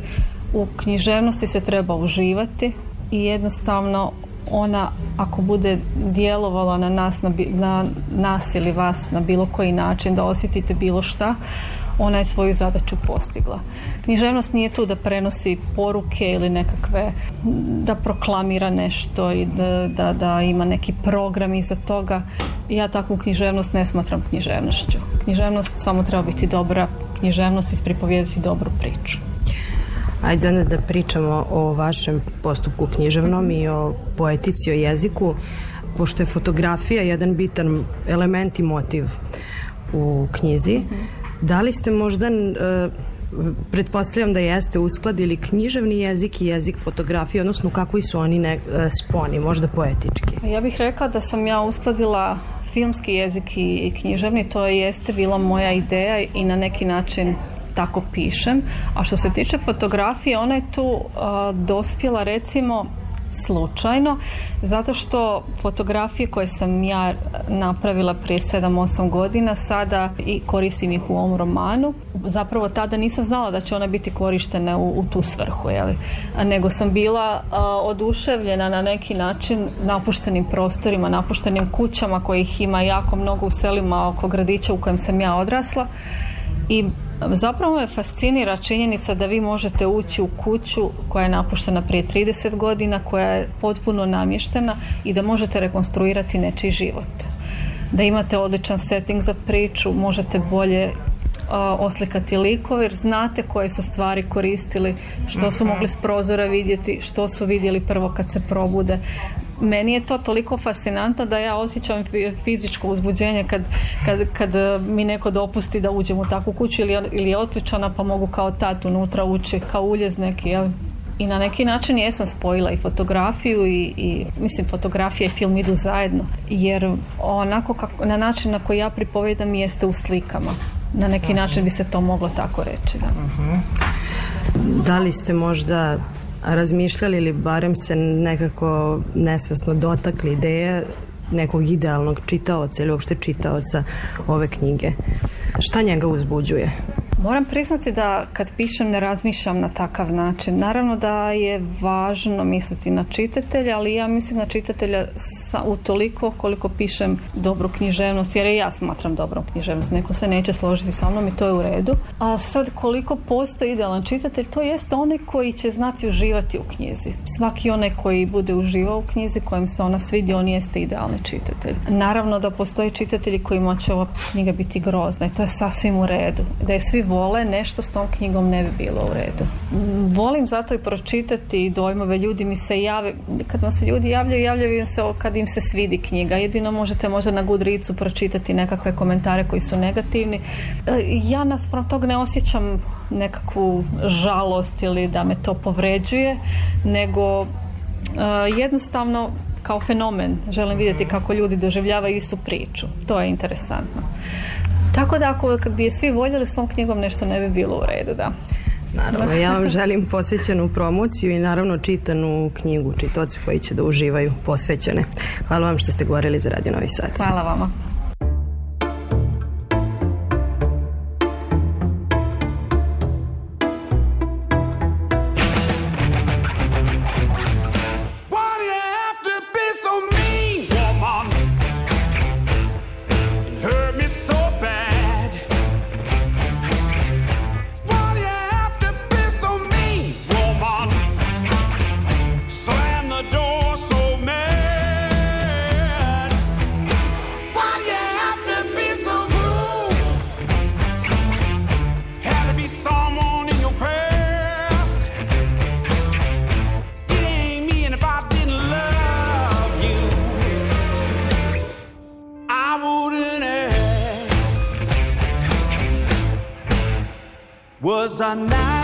U književnosti se treba uživati i jednostavno ona ako bude djelovala na nas, na, na nas ili vas na bilo koji način da osjetite bilo šta, ona je svoju zadaću postigla. Književnost nije tu da prenosi poruke ili nekakve, da proklamira nešto i da, da, da ima neki program iza toga. Ja takvu književnost ne smatram književnošću. Književnost samo treba biti dobra književnost i ispripovijedati dobru priču. Ajde onda da pričamo o vašem postupku književnom i o poetici, o jeziku, pošto je fotografija jedan bitan element i motiv u knjizi. Da li ste možda uh, pretpostavljam da jeste uskladili književni jezik i jezik fotografije, odnosno kako su oni ne, e, sponi, možda poetički? Ja bih rekla da sam ja uskladila filmski jezik i književni, to jeste bila moja ideja i na neki način tako pišem. A što se tiče fotografije, ona je tu dospjela recimo slučajno zato što fotografije koje sam ja napravila prije 7-8 godina sada i koristim ih u ovom romanu zapravo tada nisam znala da će one biti korištene u, u tu svrhu jeli? nego sam bila oduševljena na neki način napuštenim prostorima napuštenim kućama kojih ima jako mnogo u selima oko gradića u kojem sam ja odrasla i Zapravo me fascinira činjenica da vi možete ući u kuću koja je napuštena prije 30 godina, koja je potpuno namještena i da možete rekonstruirati nečiji život. Da imate odličan setting za priču, možete bolje oslikati likove jer znate koje su stvari koristili, što su mhm. mogli s prozora vidjeti, što su vidjeli prvo kad se probude. Meni je to toliko fascinantno da ja osjećam fizičko uzbuđenje kad, kad, kad mi neko dopusti da uđem u takvu kuću ili, ili je otključana pa mogu kao tat unutra ući, kao uljez neki, jel? I na neki način jesam spojila i fotografiju i, i mislim fotografija i film idu zajedno jer onako kako, na način na koji ja pripovedam jeste u slikama. Na neki način bi se to moglo tako reći. Da. Uh-huh. Da li ste možda razmišljali ili barem se nekako nesvesno dotakli ideje nekog idealnog čitaoca ili uopšte čitaoca ove knjige? Šta njega uzbuđuje? Moram priznati da kad pišem ne razmišljam na takav način. Naravno da je važno misliti na čitatelja, ali ja mislim na čitatelja sa, u toliko koliko pišem dobru književnost, jer ja smatram dobrom književnost. Neko se neće složiti sa mnom i to je u redu. A sad koliko postoji idealan čitatelj, to jeste onaj koji će znati uživati u knjizi. Svaki onaj koji bude uživao u knjizi, kojem se ona svidi, on jeste idealni čitatelj. Naravno da postoji čitatelji kojima će ova knjiga biti grozna i to je sasvim u redu. Da je svi vole, nešto s tom knjigom ne bi bilo u redu. Volim zato i pročitati dojmove, ljudi mi se jave, kad vam se ljudi javljaju, javljaju se kad im se svidi knjiga. Jedino možete možda na Goodreadsu pročitati nekakve komentare koji su negativni. E, ja naspram tog ne osjećam nekakvu žalost ili da me to povređuje, nego uh, jednostavno kao fenomen želim vidjeti kako ljudi doživljavaju istu priču. To je interesantno. Tako da ako bi je svi voljeli s tom knjigom nešto ne bi bilo u redu, da. Naravno, ja vam [laughs] želim posvećenu promociju i naravno čitanu knjigu čitoci koji će da uživaju posvećene. Hvala vam što ste govorili za Radio Novi Sad. Hvala vama. Was I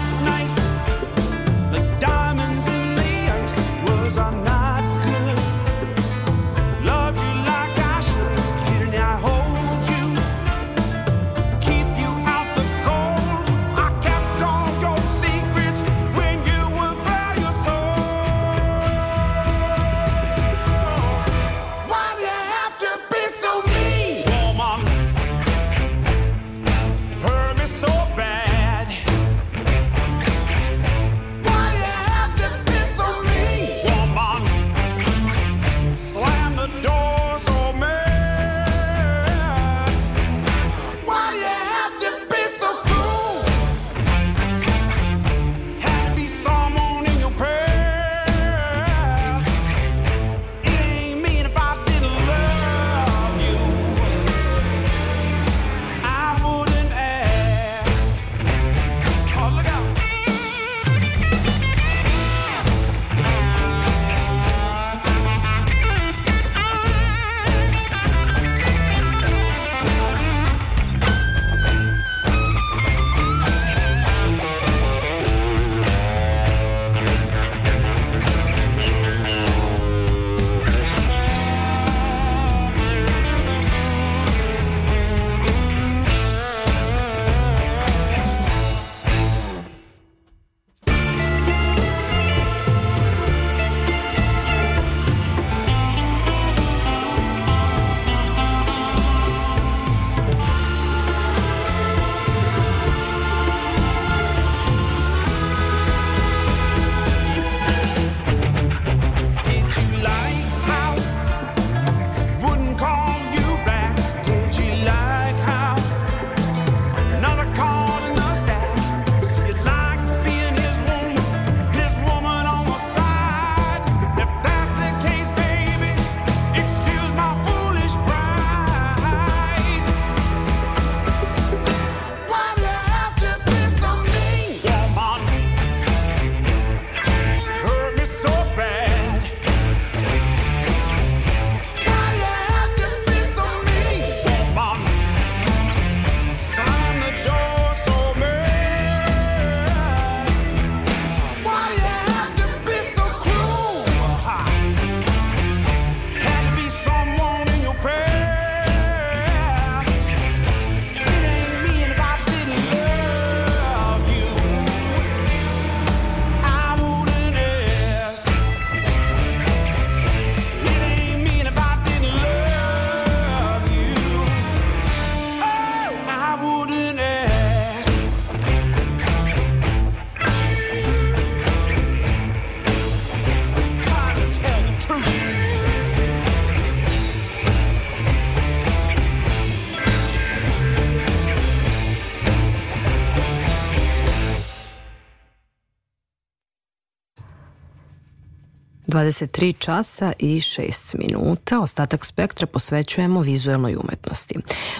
23 časa i 6 minuta. Ostatak spektra posvećujemo vizuelnoj umetnosti.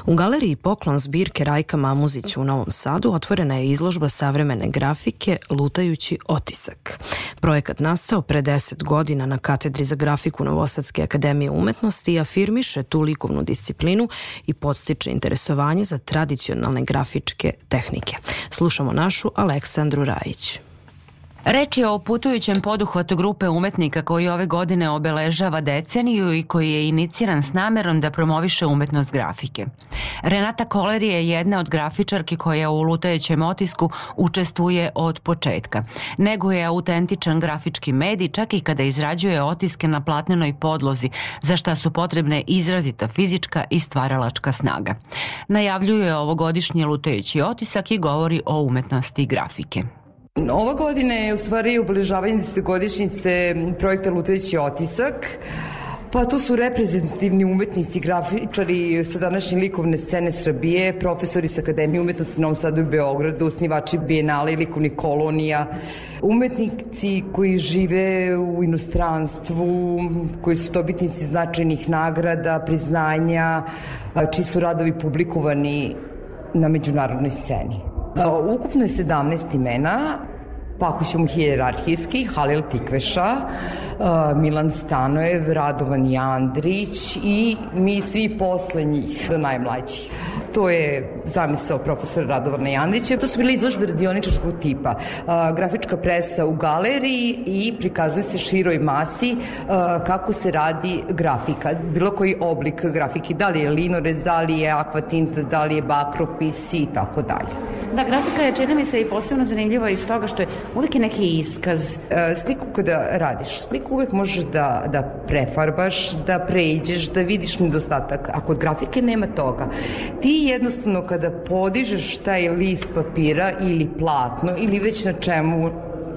U galeriji Poklon zbirke Rajka Mamuzić u Novom Sadu otvorena je izložba savremene grafike Lutajući otisak. Projekat nastao pre 10 godina na katedri za grafiku Novosadske akademije umetnosti i afirmiše tu likovnu disciplinu i podstiče interesovanje za tradicionalne grafičke tehnike. Slušamo našu Aleksandru Rajić. Reč je o putujućem poduhvatu grupe umetnika koji ove godine obeležava deceniju i koji je iniciran s namerom da promoviše umetnost grafike. Renata Koler je jedna od grafičarki koja u lutajućem otisku učestvuje od početka. Neguje autentičan grafički medij čak i kada izrađuje otiske na platnenoj podlozi, za šta su potrebne izrazita fizička i stvaralačka snaga. Najavljuje ovogodišnji lutajući otisak i govori o umetnosti grafike. Ova godina je u stvari obeležavanje desetogodišnjice projekta Lutajući otisak. Pa to su reprezentativni umetnici, grafičari sa današnje likovne scene Srbije, profesori sa Akademije umetnosti u Novom Sadu i Beogradu, osnivači Bienale i likovnih kolonija, umetnici koji žive u inostranstvu, koji su dobitnici značajnih nagrada, priznanja, čiji su radovi publikovani na međunarodnoj sceni. Ukupno je 17 imena, pa ako ćemo hijerarhijski, Halil Tikveša, Milan Stanojev, Radovan Jandrić i mi svi posle njih, do najmlađih. To je zamisao profesora Radovana Jandića. To su bile izložbe radioničarskog tipa. Grafička presa u galeriji i prikazuje se široj masi kako se radi grafika. Bilo koji oblik grafike, da li je linorez, da li je akvatint, da li je bakropis i tako dalje. Da, grafika je, čini mi se, i posebno zanimljiva iz toga što je uvijek je neki iskaz. Sliku kada radiš, sliku uvek možeš da, da prefarbaš, da pređeš, da vidiš nedostatak. A kod grafike nema toga. Ti jednostavno kada podižeš taj list papira ili platno ili već na čemu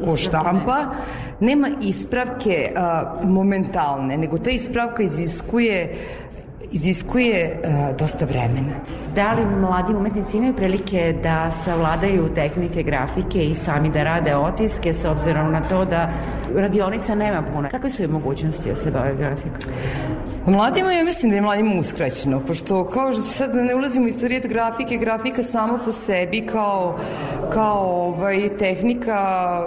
ko štampa, nema ispravke a, momentalne, nego ta ispravka iziskuje iziskuje uh, dosta vremena. Da li mladi umetnici imaju prilike da savladaju tehnike grafike i sami da rade otiske s obzirom na to da radionica nema puno? Kakve su je mogućnosti da se bave grafikom? Mladima ja mislim da je mladima uskraćeno, pošto kao što sad ne ulazimo u istorijet grafike, grafika sama po sebi kao, kao ovaj, tehnika,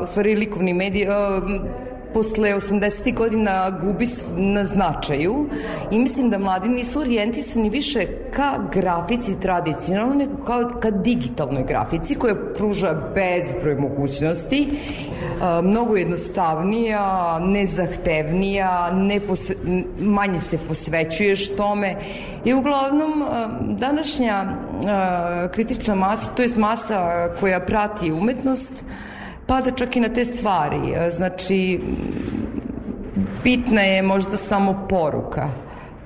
stvari likovni medij, uh, posle 80. godina gubi na značaju i mislim da mladi nisu orijentisani više ka grafici tradicionalno, nego kao ka digitalnoj grafici koja pruža bezbroj mogućnosti, mnogo jednostavnija, nezahtevnija, ne posve, manje se posvećuješ tome i uglavnom današnja kritična masa, to je masa koja prati umetnost, pada čak i na te stvari. Znači, bitna je možda samo poruka.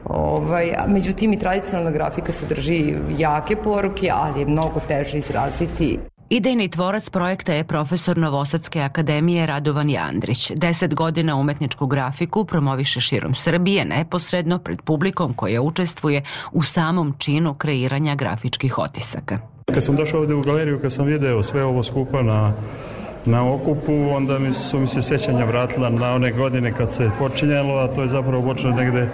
Ovaj, međutim, i tradicionalna grafika sadrži jake poruke, ali je mnogo teže izraziti Idejni tvorac projekta je profesor Novosadske akademije Radovan Jandrić. Deset godina umetničku grafiku promoviše širom Srbije neposredno pred publikom koja učestvuje u samom činu kreiranja grafičkih otisaka. Kad sam došao ovde u galeriju, kad sam video sve ovo skupa na na okupu, onda mi su mi se sećanja vratila na one godine kad se počinjalo, a to je zapravo počelo negde,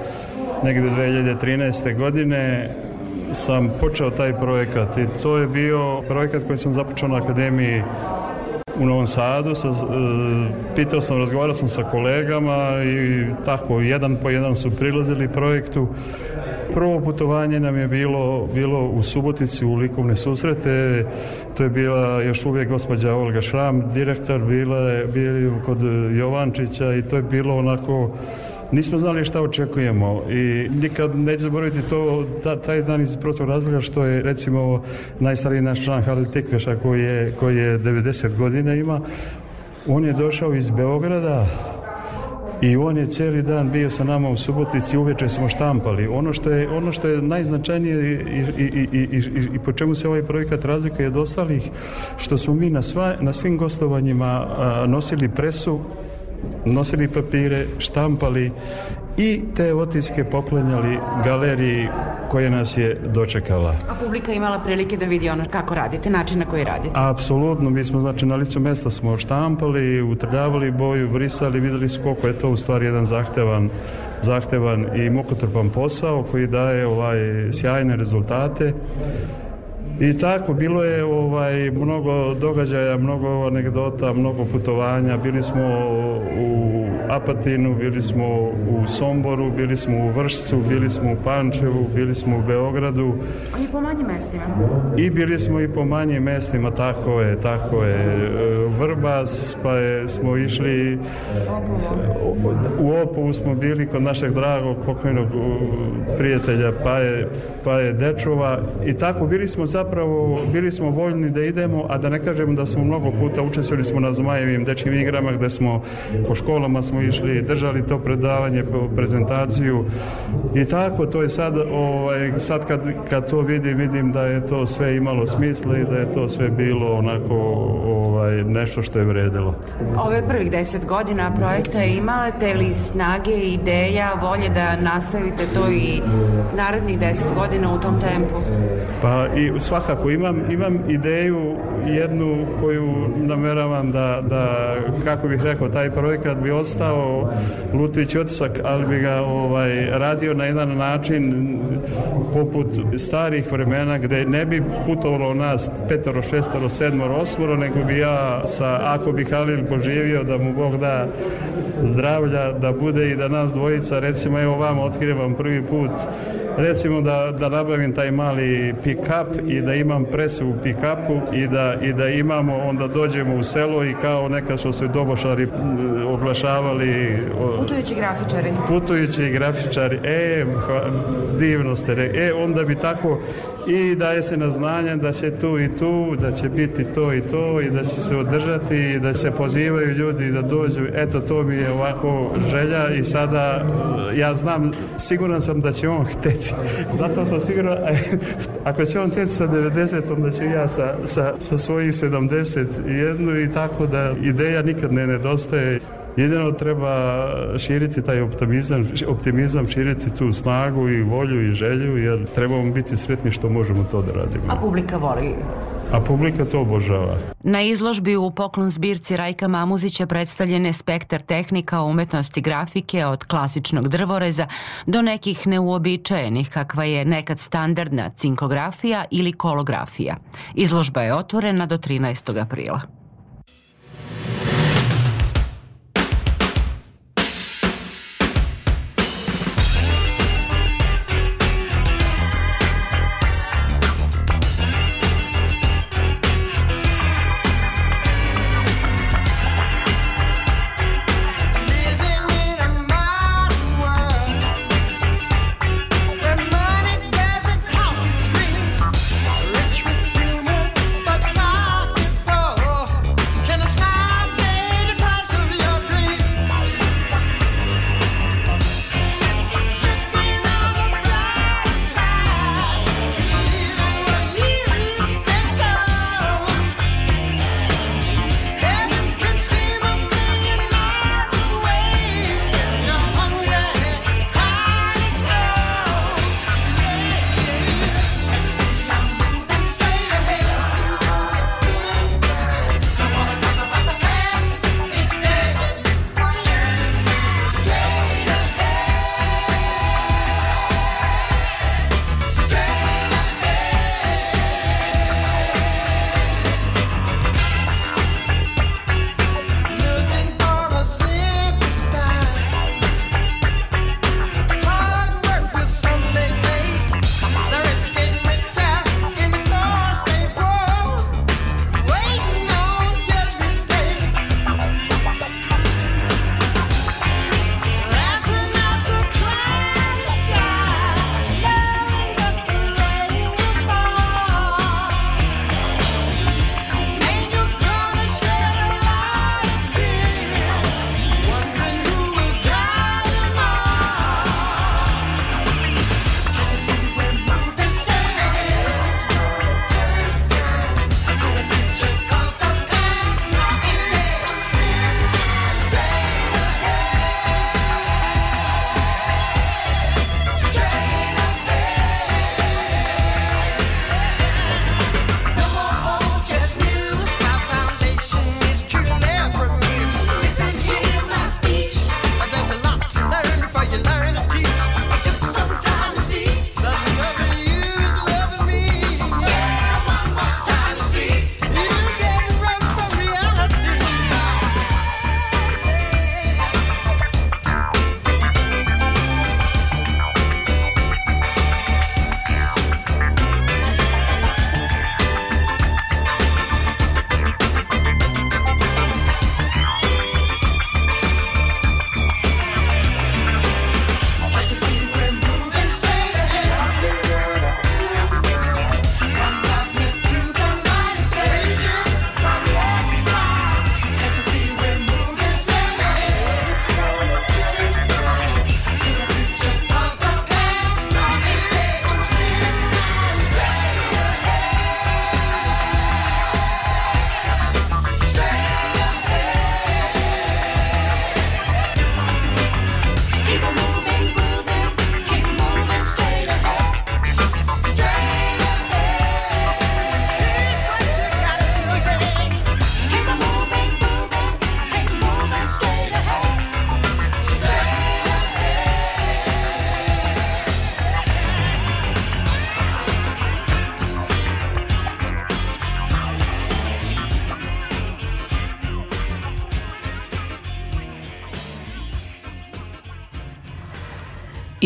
negde 2013. godine sam počeo taj projekat i to je bio projekat koji sam započeo na akademiji u Novom Sadu, sa, e, pitao sam, razgovarao sam sa kolegama i tako, jedan po jedan su prilazili projektu. Prvo putovanje nam je bilo, bilo u Subotici u likovne susrete, to je bila još uvijek gospođa Olga Šram, direktor, bila je, bili kod Jovančića i to je bilo onako nismo znali šta očekujemo i nikad neću zaboraviti to ta, taj dan iz prostog razloga što je recimo najstariji naš član Halil Tekveša koji je, koji je 90 godina ima on je došao iz Beograda i on je cijeli dan bio sa nama u Subotici, uveče smo štampali. Ono što je, ono što je najznačajnije i, i, i, i, i po čemu se ovaj projekat razlikuje od ostalih, što smo mi na, sva, na svim gostovanjima a, nosili presu nosili papire, štampali i te otiske poklanjali galeriji koja nas je dočekala. A publika imala prilike da vidi ono kako radite, način na koji radite? Apsolutno, mi smo znači na licu mesta smo štampali, utrljavali boju, brisali, videli su koliko je to u stvari jedan zahtevan, zahtevan i mukotrpan posao koji daje ovaj sjajne rezultate. I tako, bilo je ovaj, mnogo događaja, mnogo anegdota, mnogo putovanja. Bili smo u Apatinu, bili smo u Somboru, bili smo u Vršcu, bili smo u Pančevu, bili smo u Beogradu. I po manjim mestima? I bili smo i po manjim mestima, tako je, tako je. Vrbas, pa je, smo išli u Opovu smo bili kod našeg dragog pokojnog prijatelja Paje, Paje Dečova i tako bili smo zapravo, bili smo voljni da idemo, a da ne kažemo da smo mnogo puta učestvovali smo na Zmajevim dečkim igrama gde smo po školama smo išli, držali to predavanje, prezentaciju i tako, to je sad, ovaj, sad kad, kad to vidim, vidim da je to sve imalo smisla i da je to sve bilo onako ovaj, nešto što je vredilo. Ove prvih deset godina projekta imate li snage, ideja, volje da nastavite to i narednih deset godina u tom tempu? Pa i svakako imam, imam ideju jednu koju nameravam da, da, kako bih rekao, taj projekat bi ostao lutići otisak, ali bi ga ovaj, radio na jedan način poput starih vremena gde ne bi putovalo nas petoro, šestoro, sedmoro, osmoro, nego bi ja sa, ako bi Halil poživio, da mu Bog da zdravlja, da bude i da nas dvojica, recimo evo vama otkrivam prvi put, recimo da, da nabavim taj mali pick-up i da imam presu u pick-upu i da, i da imamo, onda dođemo u selo i kao neka što su dobošari oglašavali. o, Putujući grafičari. putujući grafičari, e, divno ste rekli, e, onda bi tako i daje se na znanje da će tu i tu, da će biti to i to i da će se održati i da se pozivaju ljudi da dođu, eto to mi je ovako želja i sada ja znam, siguran sam da će on hteti, zato sam siguran, ako će on hteti sa 90, onda ću ja sa, sa, sa svojih 71 i tako da ideja nikad ne nedostaje. Jedino treba širiti taj optimizam, optimizam, širiti tu snagu i volju i želju, jer trebamo biti sretni što možemo to da radimo. A publika voli A publika to obožava. Na izložbi u poklon zbirci Rajka Mamuzića predstavljen je spektar tehnika umetnosti grafike od klasičnog drvoreza do nekih neuobičajenih kakva je nekad standardna cinkografija ili kolografija. Izložba je otvorena do 13. aprila.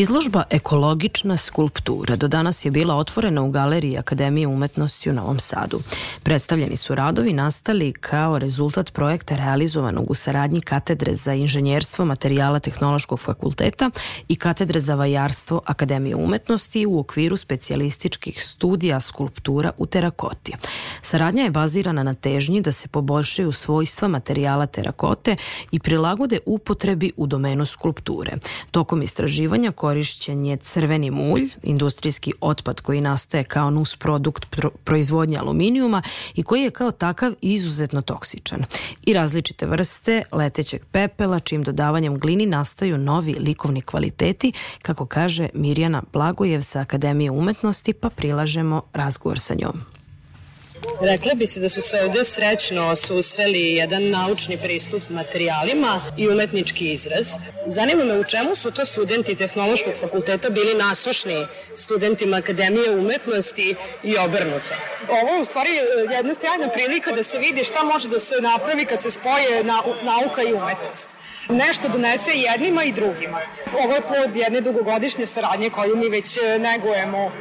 Izložba Ekologična skulptura do danas je bila otvorena u Galeriji Akademije umetnosti u Novom Sadu. Predstavljeni su radovi nastali kao rezultat projekta realizovanog u saradnji Katedre za inženjerstvo materijala Tehnološkog fakulteta i Katedre za vajarstvo Akademije umetnosti u okviru specijalističkih studija skulptura u terakoti. Saradnja je bazirana na težnji da se poboljšaju svojstva materijala terakote i prilagode upotrebi u domenu skulpture. Tokom istraživanja korišćen je crveni mulj, industrijski otpad koji nastaje kao nus produkt pro proizvodnje aluminijuma i koji je kao takav izuzetno toksičan. I različite vrste letećeg pepela, čim dodavanjem glini nastaju novi likovni kvaliteti, kako kaže Mirjana Blagojev sa Akademije umetnosti, pa prilažemo razgovor sa njom. Rekla bi se da su se ovde srećno susreli jedan naučni pristup materijalima i umetnički izraz. Zanima me u čemu su to studenti Tehnološkog fakulteta bili nasušni studentima Akademije umetnosti i obrnuto. Ovo je u stvari jedna sjajna prilika da se vidi šta može da se napravi kad se spoje na, nauka i umetnost nešto donese jednima i drugima. Ovo je plod jedne dugogodišnje saradnje koju mi već e, negujemo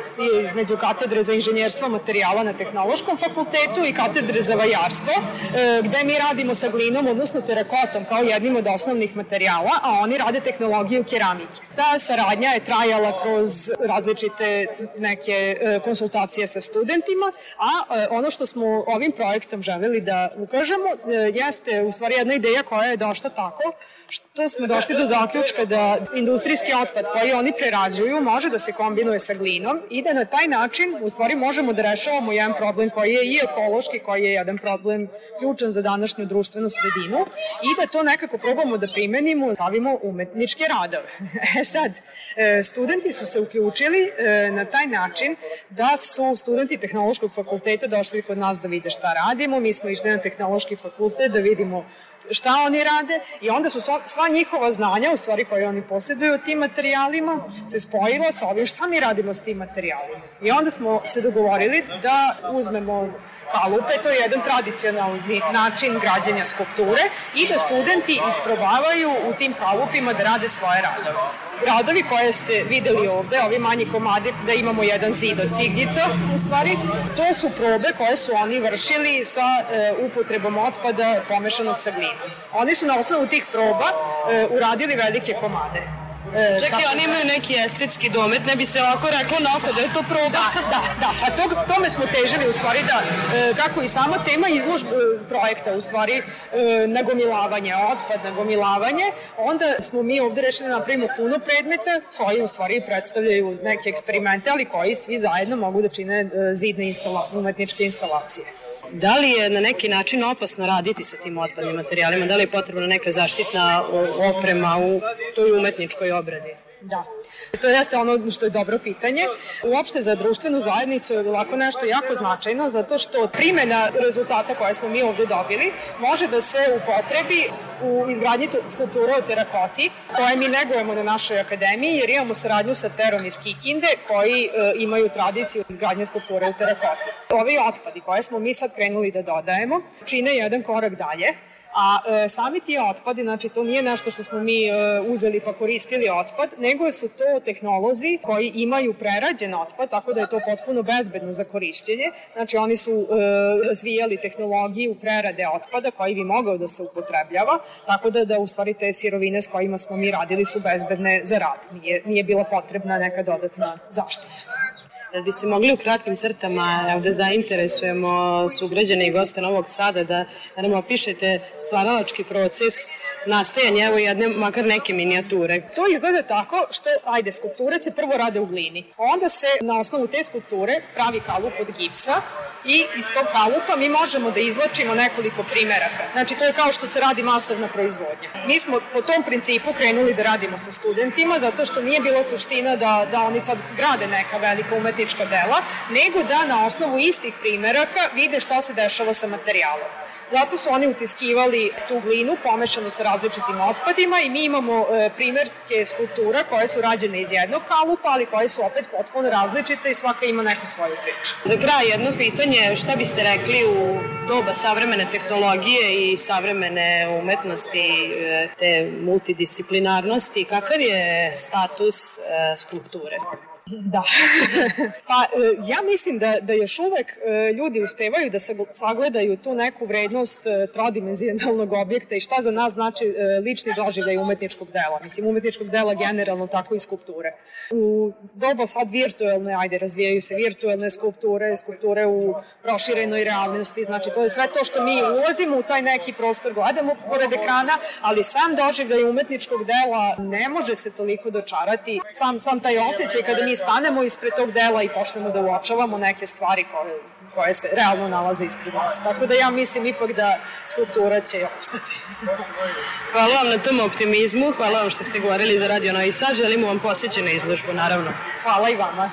između katedre za inženjerstvo materijala na Tehnološkom fakultetu i katedre za vajarstvo, e, gde mi radimo sa glinom, odnosno terakotom kao jednim od osnovnih materijala, a oni rade tehnologiju keramike. Ta saradnja je trajala kroz različite neke e, konsultacije sa studentima, a ono što smo ovim projektom želeli da ukažemo jeste u stvari jedna ideja koja je došla tako što smo došli do zaključka da industrijski otpad koji oni prerađuju može da se kombinuje sa glinom i da na taj način u stvari možemo da rešavamo jedan problem koji je i ekološki, koji je jedan problem ključan za današnju društvenu sredinu i da to nekako probamo da primenimo, pravimo umetničke radove. [laughs] E sad, e, studenti su se uključili e, na taj način da su studenti Tehnološkog fakulteta došli kod nas da vide šta radimo, mi smo išli na Tehnološki fakultet da vidimo šta oni rade i onda su sva njihova znanja, u stvari koje oni posjeduju tim materijalima, se spojila sa ovim šta mi radimo s tim materijalima. I onda smo se dogovorili da uzmemo kalupe, to je jedan tradicionalni način građenja skulpture i da studenti isprobavaju u tim kalupima da rade svoje radove radovi koje ste videli ovde, ovi manji komadi, da imamo jedan zid od cigljica, u stvari, to su probe koje su oni vršili sa e, upotrebom otpada pomešanog sa glinom. Oni su na osnovu tih proba e, uradili velike komade. E, Čekaj, oni imaju neki estetski domet, ne bi se ovako reklo na oko da je to proba. Da, da, da. Pa to, tome smo težili u stvari da, e, kako i sama tema izložbe projekta, u stvari e, nagomilavanje, otpad, nagomilavanje, onda smo mi ovde rešili da napravimo puno predmeta koji u stvari predstavljaju neke eksperimente, ali koji svi zajedno mogu da čine e, zidne instala, umetničke instalacije. Da li je na neki način opasno raditi sa tim otpadnim materijalima? Da li je potrebna neka zaštitna oprema u toj umetničkoj obradi? Da. To jeste ono što je dobro pitanje. Uopšte za društvenu zajednicu je ovako nešto jako značajno zato što primjena rezultata koje smo mi ovde dobili može da se upotrebi u izgradnji skulptura u terakoti koje mi negujemo na našoj akademiji jer imamo saradnju sa Terom iz Kikinde koji e, imaju tradiciju izgradnje skulptura u terakoti. Ovi otpadi koje smo mi sad krenuli da dodajemo čine jedan korak dalje A e, sami ti otpadi, znači to nije nešto što smo mi e, uzeli pa koristili otpad, nego su to tehnolozi koji imaju prerađen otpad, tako da je to potpuno bezbedno za korišćenje. Znači oni su e, razvijali tehnologiju prerade otpada koji bi mogao da se upotrebljava, tako da, da u stvari te sirovine s kojima smo mi radili su bezbedne za rad. Nije, nije bila potrebna neka dodatna zaštita. Da biste mogli u kratkim crtama evo, da zainteresujemo sugrađane i goste Novog Sada da, da nam opišete stvaralački proces nastajanja evo jedne, makar neke minijature. To izgleda tako što, ajde, skulpture se prvo rade u glini. Onda se na osnovu te skulpture pravi kalup od gipsa i iz tog kalupa mi možemo da izlačimo nekoliko primeraka. Znači, to je kao što se radi masovna proizvodnja. Mi smo po tom principu krenuli da radimo sa studentima, zato što nije bila suština da, da oni sad grade neka velika umetnička dela, nego da na osnovu istih primeraka vide šta se dešava sa materijalom. Zato su oni utiskivali tu glinu pomešanu sa različitim otpadima i mi imamo e, primerske skulptura koje su rađene iz jednog kalupa, ali koje su opet potpuno različite i svaka ima neku svoju priču. Za kraj jedno pitanje, šta biste rekli u doba savremene tehnologije i savremene umetnosti, e, te multidisciplinarnosti, kakav je status e, skulpture? Da. [laughs] pa e, ja mislim da, da još uvek e, ljudi uspevaju da sagledaju tu neku vrednost e, trodimenzionalnog objekta i šta za nas znači lični doživljaj umetničkog dela. Mislim, umetničkog dela generalno, tako i skulpture. U doba sad virtualne, ajde, razvijaju se virtualne skulpture, skulpture u proširenoj realnosti, znači to je sve to što mi ulazimo u taj neki prostor, gledamo pored ekrana, ali sam doživljaj umetničkog dela ne može se toliko dočarati. Sam, sam taj osjećaj kada mi stanemo ispred tog dela i počnemo da uočavamo neke stvari koje, koje se realno nalaze ispred nas. Tako da ja mislim ipak da skulptura će ostati. Hvala vam na tom optimizmu, hvala vam što ste govorili za Radio Novi Sad, želimo vam posjećenu izložbu, naravno. Hvala i vama.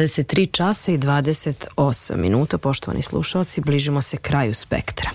23 časa i 28 minuta, poštovani slušalci, bližimo se kraju spektra.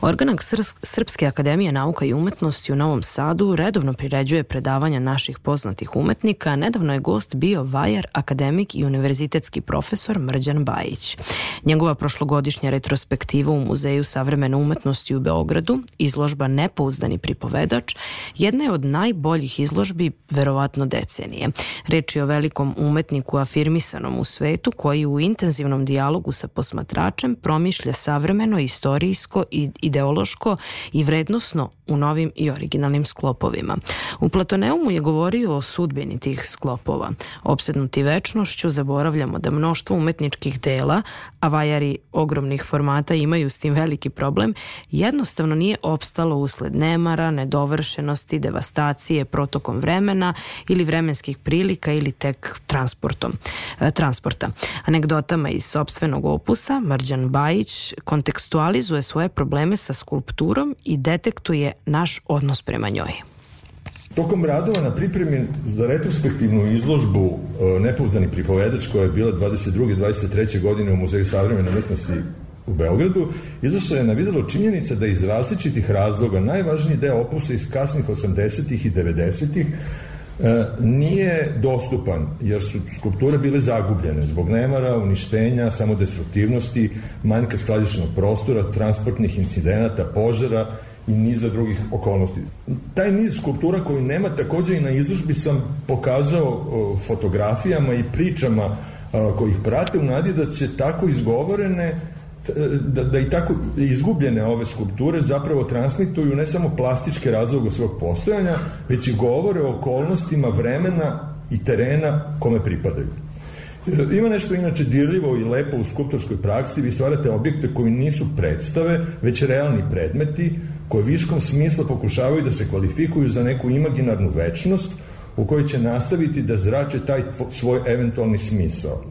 Organak Srpske akademije nauka i umetnosti u Novom Sadu redovno priređuje predavanja naših poznatih umetnika. Nedavno je gost bio vajar, akademik i univerzitetski profesor Mrđan Bajić. Njegova prošlogodišnja retrospektiva u Muzeju savremene umetnosti u Beogradu, izložba Nepouzdani pripovedač, jedna je od najboljih izložbi verovatno decenije. Reč je o velikom umetniku afirmisanom u svetu koji u intenzivnom dijalogu sa posmatračem promišlja savremeno, istorijsko ideološko i vrednosno u novim i originalnim sklopovima. U Platoneumu je govorio o sudbini tih sklopova. Opsednuti večnošću zaboravljamo da mnoštvo umetničkih dela, a vajari ogromnih formata imaju s tim veliki problem, jednostavno nije opstalo usled nemara, nedovršenosti, devastacije, protokom vremena ili vremenskih prilika ili tek transportom, e, transporta. Anegdotama iz sobstvenog opusa Mrđan Bajić kontekstualizuje svoje probleme sa skulpturom i detektuje naš odnos prema njoj. Tokom radova na pripremi za retrospektivnu izložbu e, Nepouzdani pripovedač koja je bila 22. i 23. godine u Muzeju savremene umetnosti u Beogradu, izašla je na videlo činjenica da iz različitih razloga najvažniji deo opusa iz kasnih 80. i 90. E, nije dostupan, jer su skulpture bile zagubljene zbog nemara, uništenja, samodestruktivnosti, manjka skladičnog prostora, transportnih incidenata, požara i niza drugih okolnosti. Taj niz skulptura koji nema takođe i na izložbi sam pokazao fotografijama i pričama koji ih prate u nadi da će tako izgovorene da, da i tako izgubljene ove skulpture zapravo transmituju ne samo plastičke razloga svog postojanja, već i govore o okolnostima vremena i terena kome pripadaju. Ima nešto inače dirljivo i lepo u skulptorskoj praksi, vi stvarate objekte koji nisu predstave, već realni predmeti, koje viškom smisla pokušavaju da se kvalifikuju za neku imaginarnu večnost u kojoj će nastaviti da zrače taj svoj eventualni smisao.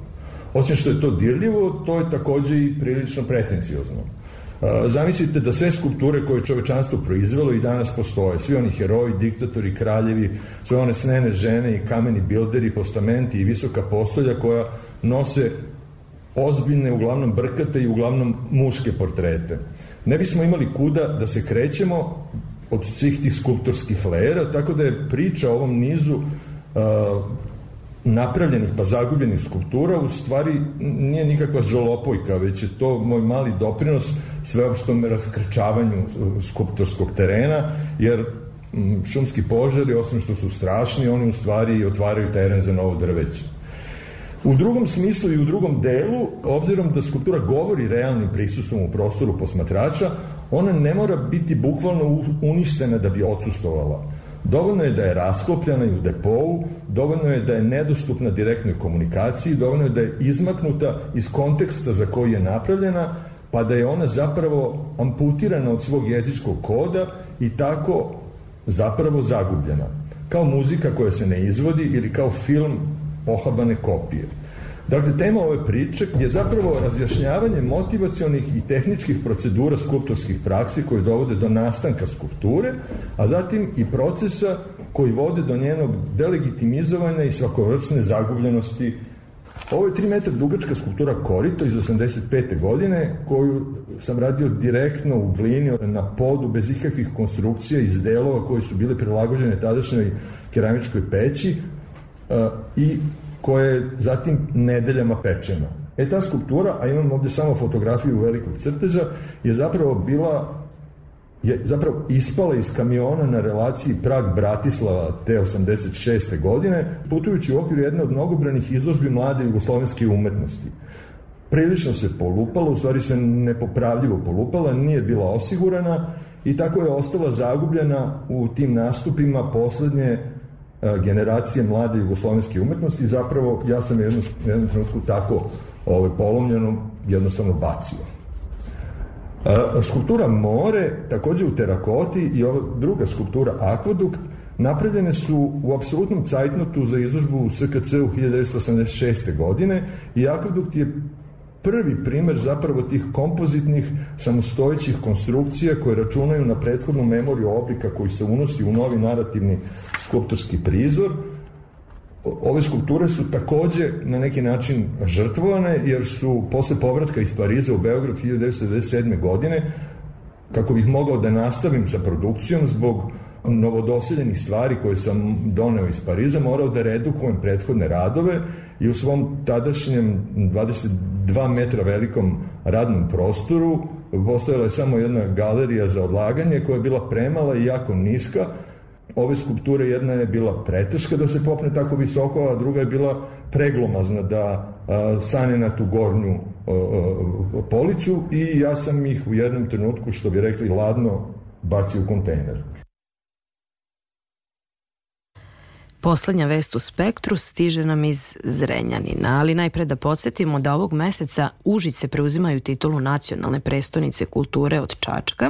Osim što je to dirljivo, to je takođe i prilično pretenciozno. Zamislite da sve skulpture koje čovečanstvo proizvelo i danas postoje, svi oni heroji, diktatori, kraljevi, sve one snene žene i kameni bilderi, postamenti i visoka postolja koja nose ozbiljne, uglavnom brkate i uglavnom muške portrete. Ne bismo imali kuda da se krećemo od svih tih skulptorskih lejera, tako da je priča o ovom nizu uh, napravljenih pa zagubljenih skulptura u stvari nije nikakva žolopojka, već je to moj mali doprinos sveopštom raskrčavanju skulptorskog terena, jer šumski požari, osim što su strašni, oni u stvari otvaraju teren za novo drveće. U drugom smislu i u drugom delu, obzirom da skulptura govori realnim prisustvom u prostoru posmatrača, ona ne mora biti bukvalno uništena da bi odsustovala. Dovoljno je da je rasklopljena i u depou, dovoljno je da je nedostupna direktnoj komunikaciji, dovoljno je da je izmaknuta iz konteksta za koji je napravljena, pa da je ona zapravo amputirana od svog jezičkog koda i tako zapravo zagubljena. Kao muzika koja se ne izvodi ili kao film pohabane kopije. Dakle, tema ove priče je zapravo razjašnjavanje motivacionih i tehničkih procedura skulptorskih praksi koje dovode do nastanka skulpture, a zatim i procesa koji vode do njenog delegitimizovanja i svakovrsne zagubljenosti Ovo je 3 metra dugačka skulptura Korito iz 85. godine koju sam radio direktno u glini na podu bez ikakvih konstrukcija iz delova koji su bile prilagođene tadašnjoj keramičkoj peći i koja je zatim nedeljama pečena. E ta skulptura, a imam ovde samo fotografiju velikog crteža, je zapravo bila je zapravo ispala iz kamiona na relaciji Prag-Bratislava te 86. godine, putujući u okviru jedne od mnogobranih izložbi mlade jugoslovenske umetnosti. Prilično se polupala, u stvari se nepopravljivo polupala, nije bila osigurana i tako je ostala zagubljena u tim nastupima poslednje generacije mlade jugoslovenske umetnosti zapravo ja sam jednu, jednu trenutku tako ovaj, polomljeno jednostavno bacio. E, skulptura More, takođe u terakoti i ova druga skulptura Akvadukt, napravljene su u apsolutnom cajtnotu za izložbu u SKC u 1986. godine i Akvadukt je prvi primer zapravo tih kompozitnih samostojećih konstrukcija koje računaju na prethodnu memoriju oblika koji se unosi u novi narativni skulptorski prizor Ove skulpture su takođe na neki način žrtvovane jer su posle povratka iz Pariza u Beograd 1997. godine kako bih mogao da nastavim sa produkcijom zbog novodoseljenih stvari koje sam doneo iz Pariza, morao da redukujem prethodne radove i u svom tadašnjem 22 metra velikom radnom prostoru postojala je samo jedna galerija za odlaganje koja je bila premala i jako niska. Ove skulpture jedna je bila preteška da se popne tako visoko, a druga je bila preglomazna da a, stane na tu gornju policu i ja sam ih u jednom trenutku, što bi rekli, ladno bacio u kontejner. Poslednja vest u Spektru stiže nam iz Zrenjanina, ali najpre da podsjetimo da ovog meseca Užice preuzimaju titulu nacionalne prestonice kulture od Čačka,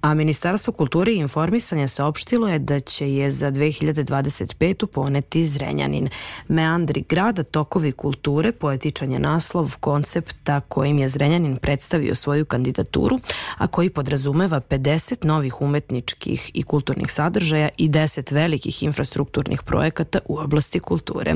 a Ministarstvo kulture i informisanja saopštilo je da će je za 2025. poneti Zrenjanin. Meandri grada, tokovi kulture, poetičan je naslov koncepta kojim je Zrenjanin predstavio svoju kandidaturu, a koji podrazumeva 50 novih umetničkih i kulturnih sadržaja i 10 velikih infrastrukturnih projekata u oblasti kulture.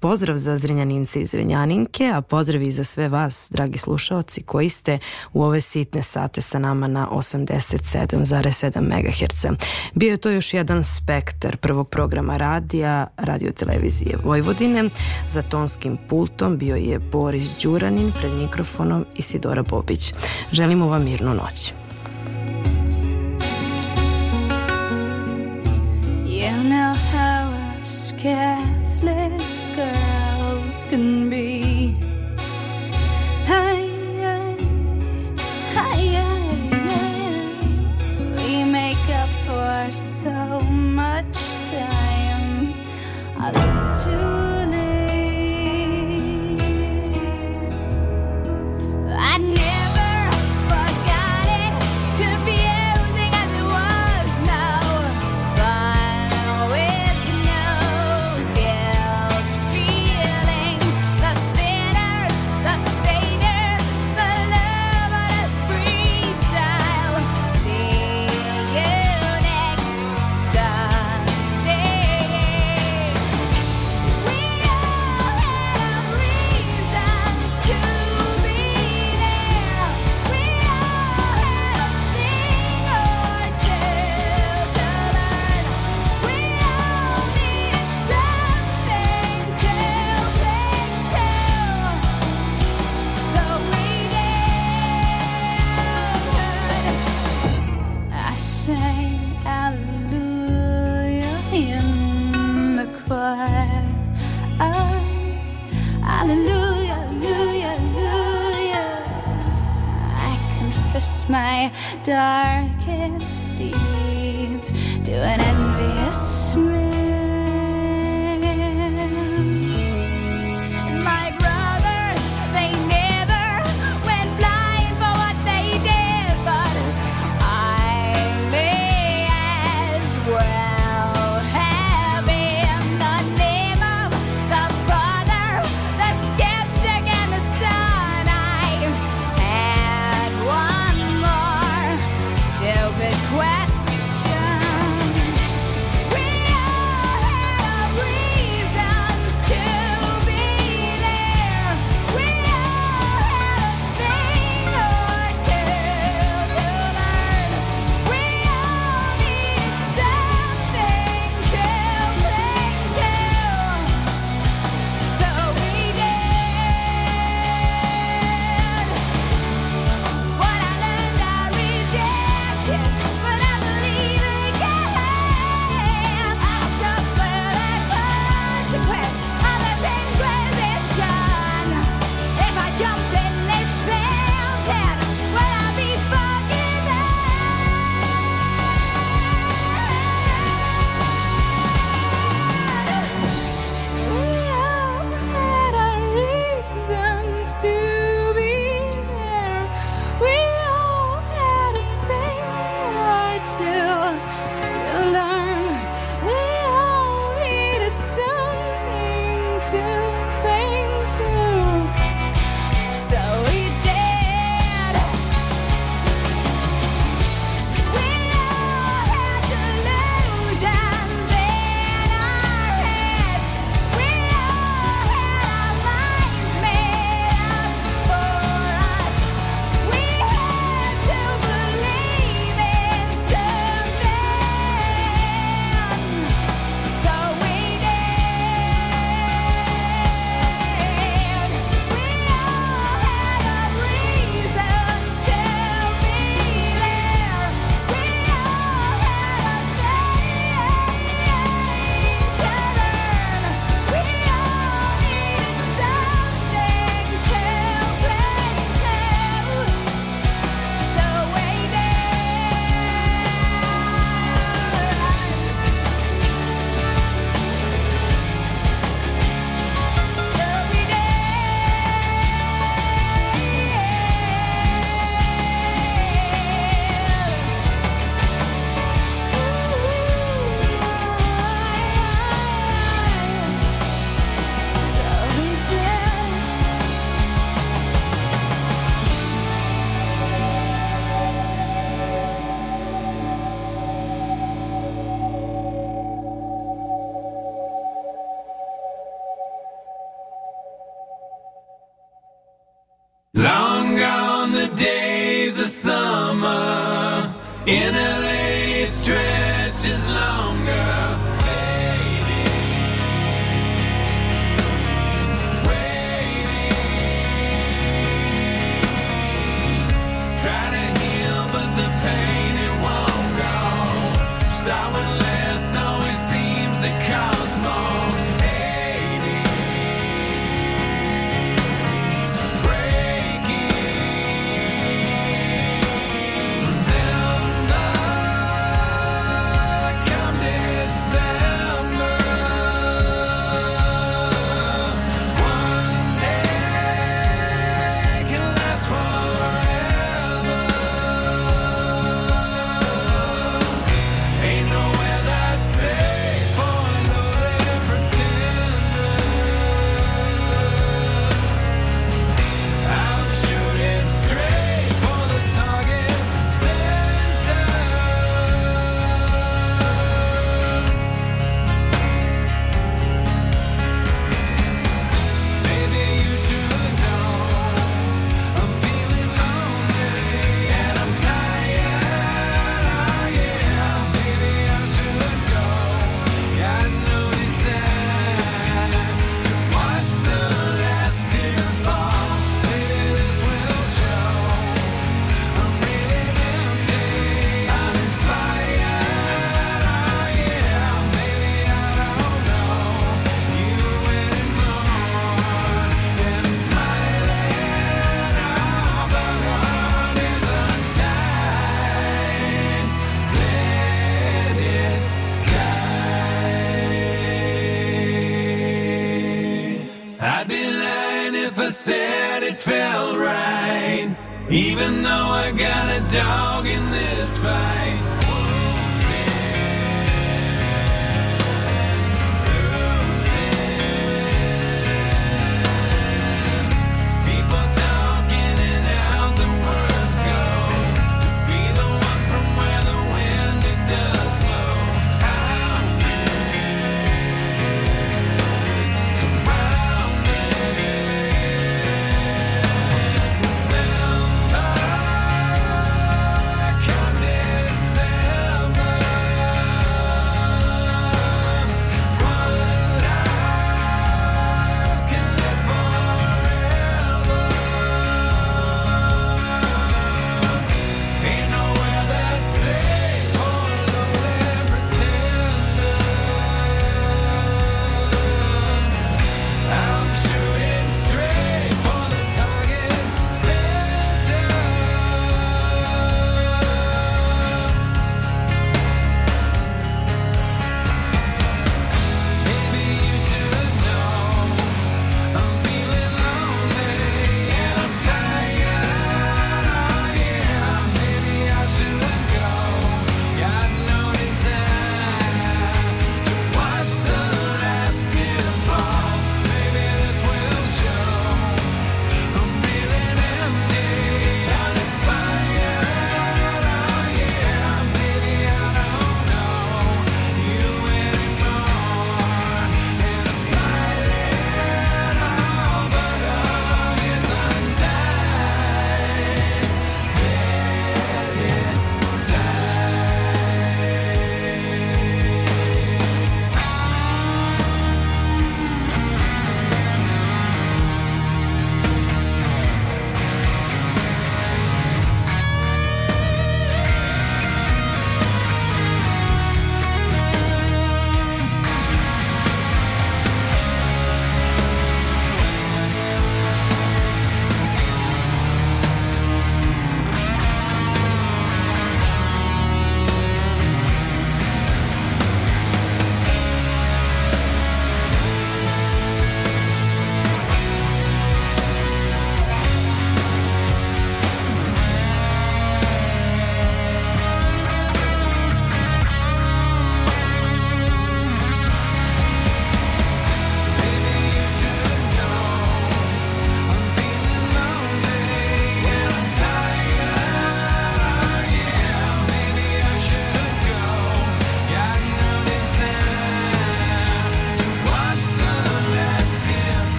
Pozdrav za Zrenjanince i Zrenjaninke, a pozdrav i za sve vas, dragi slušaoci, koji ste u ove sitne sate sa nama na 87,7 MHz. Bio je to još jedan spektar prvog programa radija, radio televizije Vojvodine. Za tonskim pultom bio je Boris Đuranin, pred mikrofonom Isidora Bobić. Želimo vam mirnu noć. Catholic girls can be. Hey, hey, hey, hey. We make up for so much time. A my darkest deeds. To an envious In LA, it stretches longer.